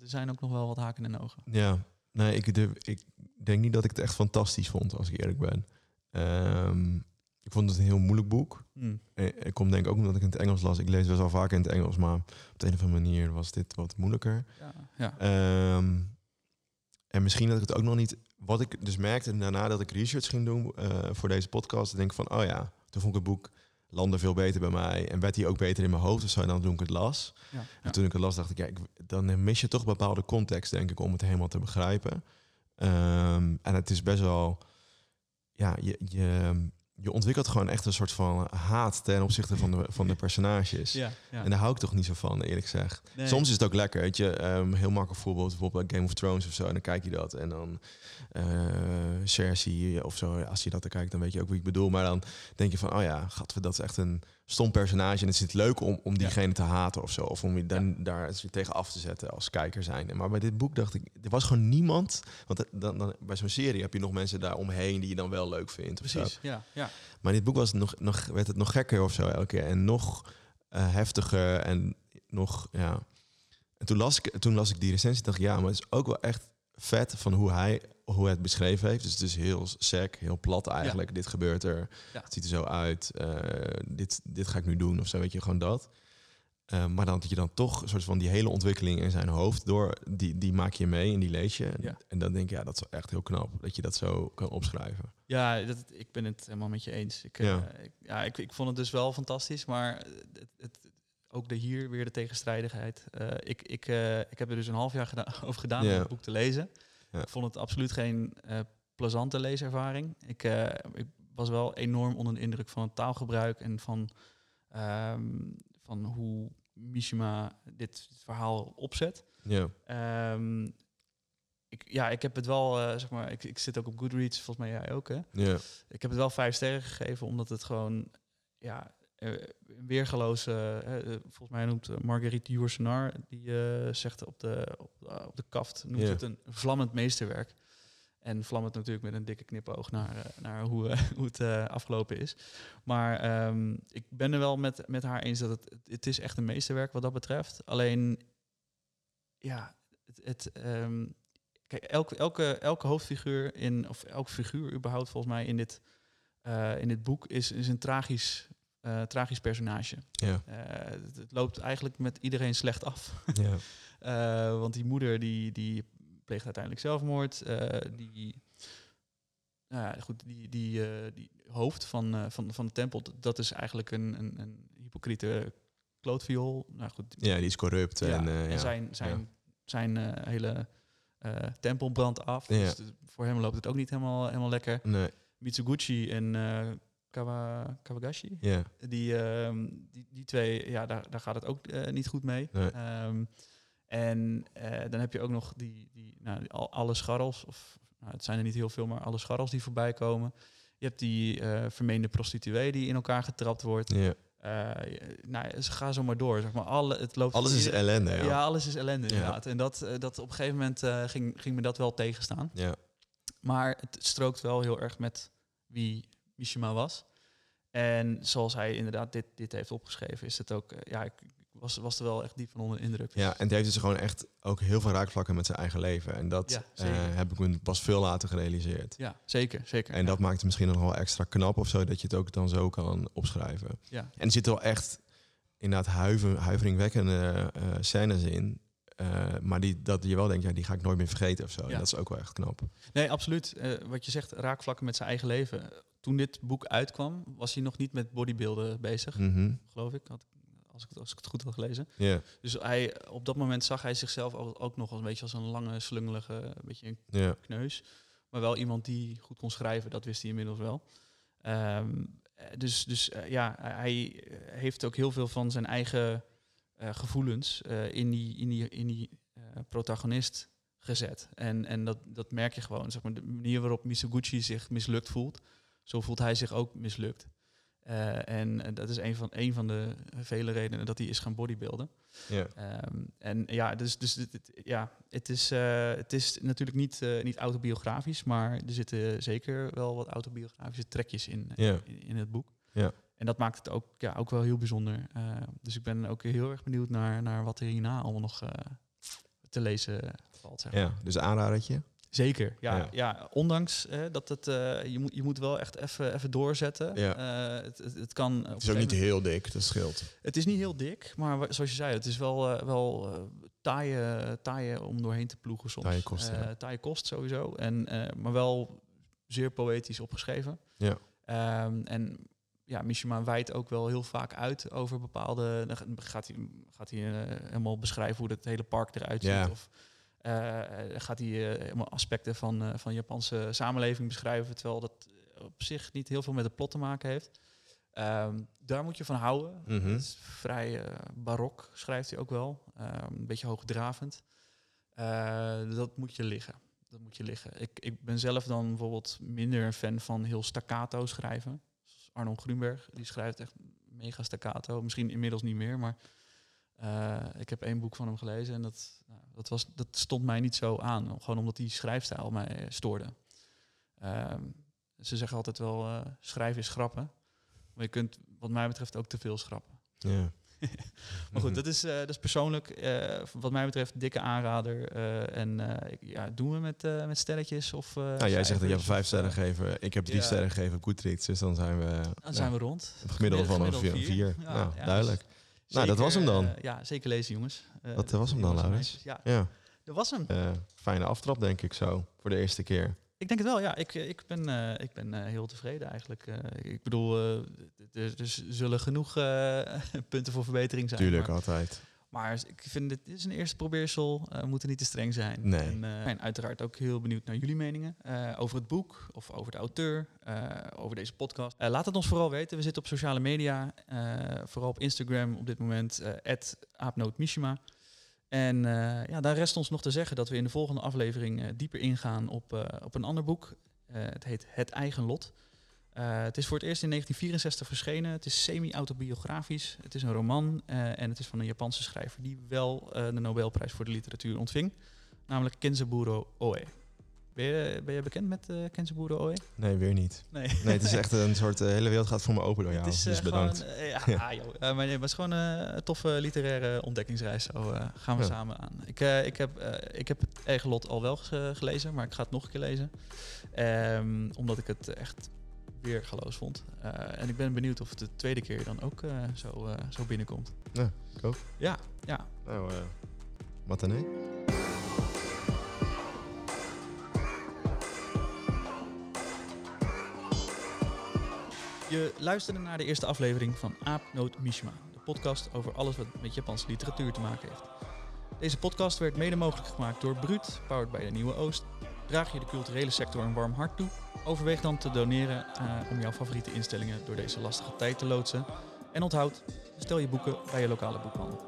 er zijn ook nog wel wat haken en ogen. Ja, nee, ik, ik denk niet dat ik het echt fantastisch vond, als ik eerlijk ben. Um, ik vond het een heel moeilijk boek. Mm. Ik kom denk ik ook omdat ik in het Engels las. Ik lees best wel vaak in het Engels, maar op de een of andere manier was dit wat moeilijker. Ja, ja. Um, en misschien dat ik het ook nog niet... Wat ik dus merkte daarna dat ik research ging doen uh, voor deze podcast, denk ik van, oh ja, toen vond ik het boek landde veel beter bij mij en werd hij ook beter in mijn hoofd of zo dan toen ik het las. Ja, ja. En toen ik het las, dacht ik, ja, ik, dan mis je toch bepaalde context, denk ik, om het helemaal te begrijpen. Um, en het is best wel, ja, je, je je ontwikkelt gewoon echt een soort van haat ten opzichte van de, van de personages. Ja, ja. En daar hou ik toch niet zo van, eerlijk gezegd. Nee. Soms is het ook lekker, weet je. Um, heel makkelijk voorbeeld, bijvoorbeeld Game of Thrones of zo. En dan kijk je dat en dan uh, Cersei of zo. Als je dat dan kijkt, dan weet je ook wie ik bedoel. Maar dan denk je van, oh ja, gat, dat is echt een stom personage. En het is het leuk om, om diegene ja. te haten of zo. Of om je dan, ja. daar tegen af te zetten als kijker zijn. Maar bij dit boek dacht ik, er was gewoon niemand. Want dan, dan, bij zo'n serie heb je nog mensen daar omheen die je dan wel leuk vindt. Precies, ja, ja. Maar in dit boek was het nog, nog, werd het nog gekker of zo elke keer. En nog uh, heftiger en nog, ja. En toen las, ik, toen las ik die recensie dacht ik, ja, maar het is ook wel echt vet van hoe hij hoe het beschreven heeft. Dus het is heel sec, heel plat eigenlijk. Ja. Dit gebeurt er, ja. het ziet er zo uit. Uh, dit, dit ga ik nu doen of zo, weet je, gewoon dat. Uh, maar dan dat je dan toch een soort van die hele ontwikkeling in zijn hoofd door, die, die maak je mee en die lees je. Ja. En dan denk je, ja, dat is echt heel knap dat je dat zo kan opschrijven. Ja, dat, ik ben het helemaal met je eens. Ik, ja. Uh, ik, ja, ik, ik vond het dus wel fantastisch, maar het, het, ook de hier weer de tegenstrijdigheid. Uh, ik, ik, ik heb er dus een half jaar gedaan, over gedaan Ja. om het boek te lezen. Ik vond het absoluut geen uh, plezante leeservaring. Ik, uh, ik, was wel enorm onder de indruk van het taalgebruik en van, um, van hoe Mishima dit, dit verhaal opzet. Ja, Um, ik, ja, ik heb het wel, uh, zeg maar, ik, ik zit ook op Goodreads, volgens mij jij ook, hè? ja, Ik heb het wel vijf sterren gegeven, omdat het gewoon, ja, eh, weergeloze, uh, volgens mij noemt Marguerite Yourcenar, die zegt op de, op, op de kaft, noemt het een vlammend meesterwerk. En vlammend natuurlijk met een dikke knipoog naar, eh, naar hoe, eh, hoe het eh, afgelopen is. Maar ehm, ik ben er wel met, met haar eens dat het, het is echt een meesterwerk wat dat betreft. Alleen, ja, het, het, ehm, kijk, elke, elke, elke hoofdfiguur in, of elke figuur überhaupt volgens mij in dit, eh, in dit boek is, is een tragisch, eh, tragisch personage. Ja. Eh, het, het loopt eigenlijk met iedereen slecht af. ja. Eh, want die moeder die, die pleegt uiteindelijk zelfmoord. Die, nou goed, die, die, die hoofd van, van, van de tempel, dat- is eigenlijk een, een, een hypocriete klootviool. Nou goed, ja, die is corrupt. ja, en, zijn, zijn, zijn hele tempel brandt af. Dus voor hem loopt het ook niet helemaal, helemaal lekker. Nee, Mitsuguchi en Kawa, Kawagashi, ja. die, ehm, die, die twee, ja, daar, daar gaat het ook eh, niet goed mee. Nee. Ehm, en eh, dan heb je ook nog die, die, nou, die alle scharrels, of nou, het zijn er niet heel veel, maar alle scharrels die voorbij komen. Je hebt die eh, vermeende prostituee die in elkaar getrapt wordt. nou, ze gaan zo maar door. Zeg maar. Alle, het loopt Alles is ellende, ja. ja. alles is ellende Ja. inderdaad. En dat, dat op een gegeven moment ging, ging me dat wel tegenstaan. Ja, Maar het strookt wel heel erg met wie Mishima was. En zoals hij inderdaad dit, dit heeft opgeschreven, is het ook... eh, ja, ik, was, was er wel echt diep van onder de indruk. ja, en het heeft dus gewoon echt ook heel veel raakvlakken met zijn eigen leven. En dat Ja, eh, heb ik me pas veel later gerealiseerd. Ja, zeker, zeker. En dat maakt het misschien nog wel extra knap of zo, dat je het ook dan zo kan opschrijven. Ja, En er zitten wel echt inderdaad huiver, huiveringwekkende eh scènes in. Eh, maar die, dat je wel denkt, ja, die ga ik nooit meer vergeten of zo. Ja. En dat is ook wel echt knap. nee, absoluut. Eh, wat je zegt, raakvlakken met zijn eigen leven. Toen dit boek uitkwam, was hij nog niet met bodybuilden bezig, Mhm. geloof ik. Had, als, ik het, als ik het goed had gelezen. Dus hij, op dat moment zag hij zichzelf ook, ook nog als een beetje als een lange, slungelige, een beetje een kneus. Maar wel iemand die goed kon schrijven, dat wist hij inmiddels wel. Ehm, eh, dus dus ja, hij heeft ook heel veel van zijn eigen gevoelens eh, in die, in die, in die eh, protagonist gezet. En, en dat, dat merk je gewoon. Zeg maar, de manier waarop Misoguchi zich mislukt voelt, zo voelt hij zich ook mislukt. Eh, en eh, dat is een van, een van de vele redenen dat hij is gaan bodybuilden. ja. Ehm, en ja, dus, dus het, het- ja, het, is, eh, het is natuurlijk niet, eh, niet autobiografisch, maar er zitten zeker wel wat autobiografische trekjes in, eh, Ja. in, in het boek. Ja. En dat maakt het ook, ja, ook wel heel bijzonder. Eh, dus ik ben ook heel erg benieuwd naar, naar wat er hierna allemaal nog eh, te lezen valt. Zeg maar. ja. Dus aanradertje. Zeker, ja. Ja. ja. ondanks eh, dat het, je, moet, je moet wel echt even even doorzetten. Ja. Het, het, het kan... Het is ook niet heel dik, dat scheelt. het is niet heel dik, maar zoals je zei, het is wel, eh, wel taaie, taaie om doorheen te ploegen soms. Taaie kost, ja. Taaie kost sowieso, en, maar wel zeer poëtisch opgeschreven. Ja. Ehm, en ja, Mishima wijdt ook wel heel vaak uit over bepaalde... Dan gaat hij, gaat hij eh, helemaal beschrijven hoe het hele park eruit ziet. Of eh, gaat hij eh, helemaal aspecten van, eh, van Japanse samenleving beschrijven... terwijl dat op zich niet heel veel met het plot te maken heeft. Ehm, daar moet je van houden. Mhm. Het is vrij eh, barok, schrijft hij ook wel. Ehm, een beetje hoogdravend. Eh, dat moet je liggen. Dat moet je liggen. Ik, ik ben zelf dan bijvoorbeeld minder een fan van heel staccato schrijven. Arnold Grunberg, die schrijft echt mega staccato. Misschien inmiddels niet meer, maar eh, ik heb één boek van hem gelezen en dat, nou, dat, was, dat stond mij niet zo aan. Gewoon omdat die schrijfstijl mij stoorde. Ehm, ze zeggen altijd wel, eh, schrijven is schrappen. Maar je kunt wat mij betreft ook te veel schrappen. Ja. Maar goed, dat is, eh, dat is persoonlijk, eh, wat mij betreft, dikke aanrader. eh, en ja, doen we met, met stelletjes of Nou, jij zegt dat je vijf sterren gegeven. Ik heb drie ja. sterren gegeven op Goodreads. Dus dan zijn we, Dan zijn we rond. het gemiddelde van een vier. Gemiddeld vier. Ja, nou, ja, duidelijk. dus Nou, dat was hem dan. ja, zeker lezen, jongens. Dat was hem dan, Laurens. Ja, dat was hem. fijne aftrap denk ik zo. Voor de eerste keer. Ik denk het wel, ja. Ik, eh, ik ben, eh, ik ben eh, heel tevreden eigenlijk. Ik bedoel, er zullen genoeg punten voor verbetering zijn. Tuurlijk, Maar, altijd. maar ik vind dit, is een eerste probeersel. we moeten niet te streng zijn. Nee. En ik ben uiteraard ook heel benieuwd naar jullie meningen. over het boek of over de auteur, over deze podcast. Laat het ons vooral weten. We zitten op sociale media. vooral op Instagram op dit moment. eh aapnootmishima. En eh, ja, daar rest ons nog te zeggen dat we in de volgende aflevering eh, dieper ingaan op, eh, op een ander boek. Het heet Het Eigen Lot. Het is voor het eerst in 1964 verschenen. Het is semi-autobiografisch. Het is een roman en het is van een Japanse schrijver die wel de Nobelprijs voor de literatuur ontving. Namelijk Kenzaburo Oe. Ben je, ben je bekend met uh, Kensaburo Oe? Nee, weer niet. Nee. Nee, het is echt een soort... De hele wereld gaat voor me open door jou. Het is, dus eh, bedankt. Gewoon, eh, ja, joh. Eh, maar het was gewoon eh, een toffe literaire ontdekkingsreis. Zo eh, gaan we Ja. samen aan. Ik, eh, ik, heb, eh, ik heb het eigen lot al wel ge- gelezen, maar ik ga het nog een keer lezen. Ehm, omdat ik het echt weergaloos vond. Eh, en ik ben benieuwd of het de tweede keer dan ook eh, zo, eh, zo binnenkomt. Ja, ik ook. Ja, ja. Nou, eh matinee. Je luisterde naar de eerste aflevering van Aapnoot Mishima, de podcast over alles wat met Japanse literatuur te maken heeft. Deze podcast werd mede mogelijk gemaakt door Bruut, powered by de Nieuwe Oost. Draag je de culturele sector een warm hart toe? Overweeg dan te doneren eh, om jouw favoriete instellingen door deze lastige tijd te loodsen. En onthoud, bestel je boeken bij je lokale boekhandel.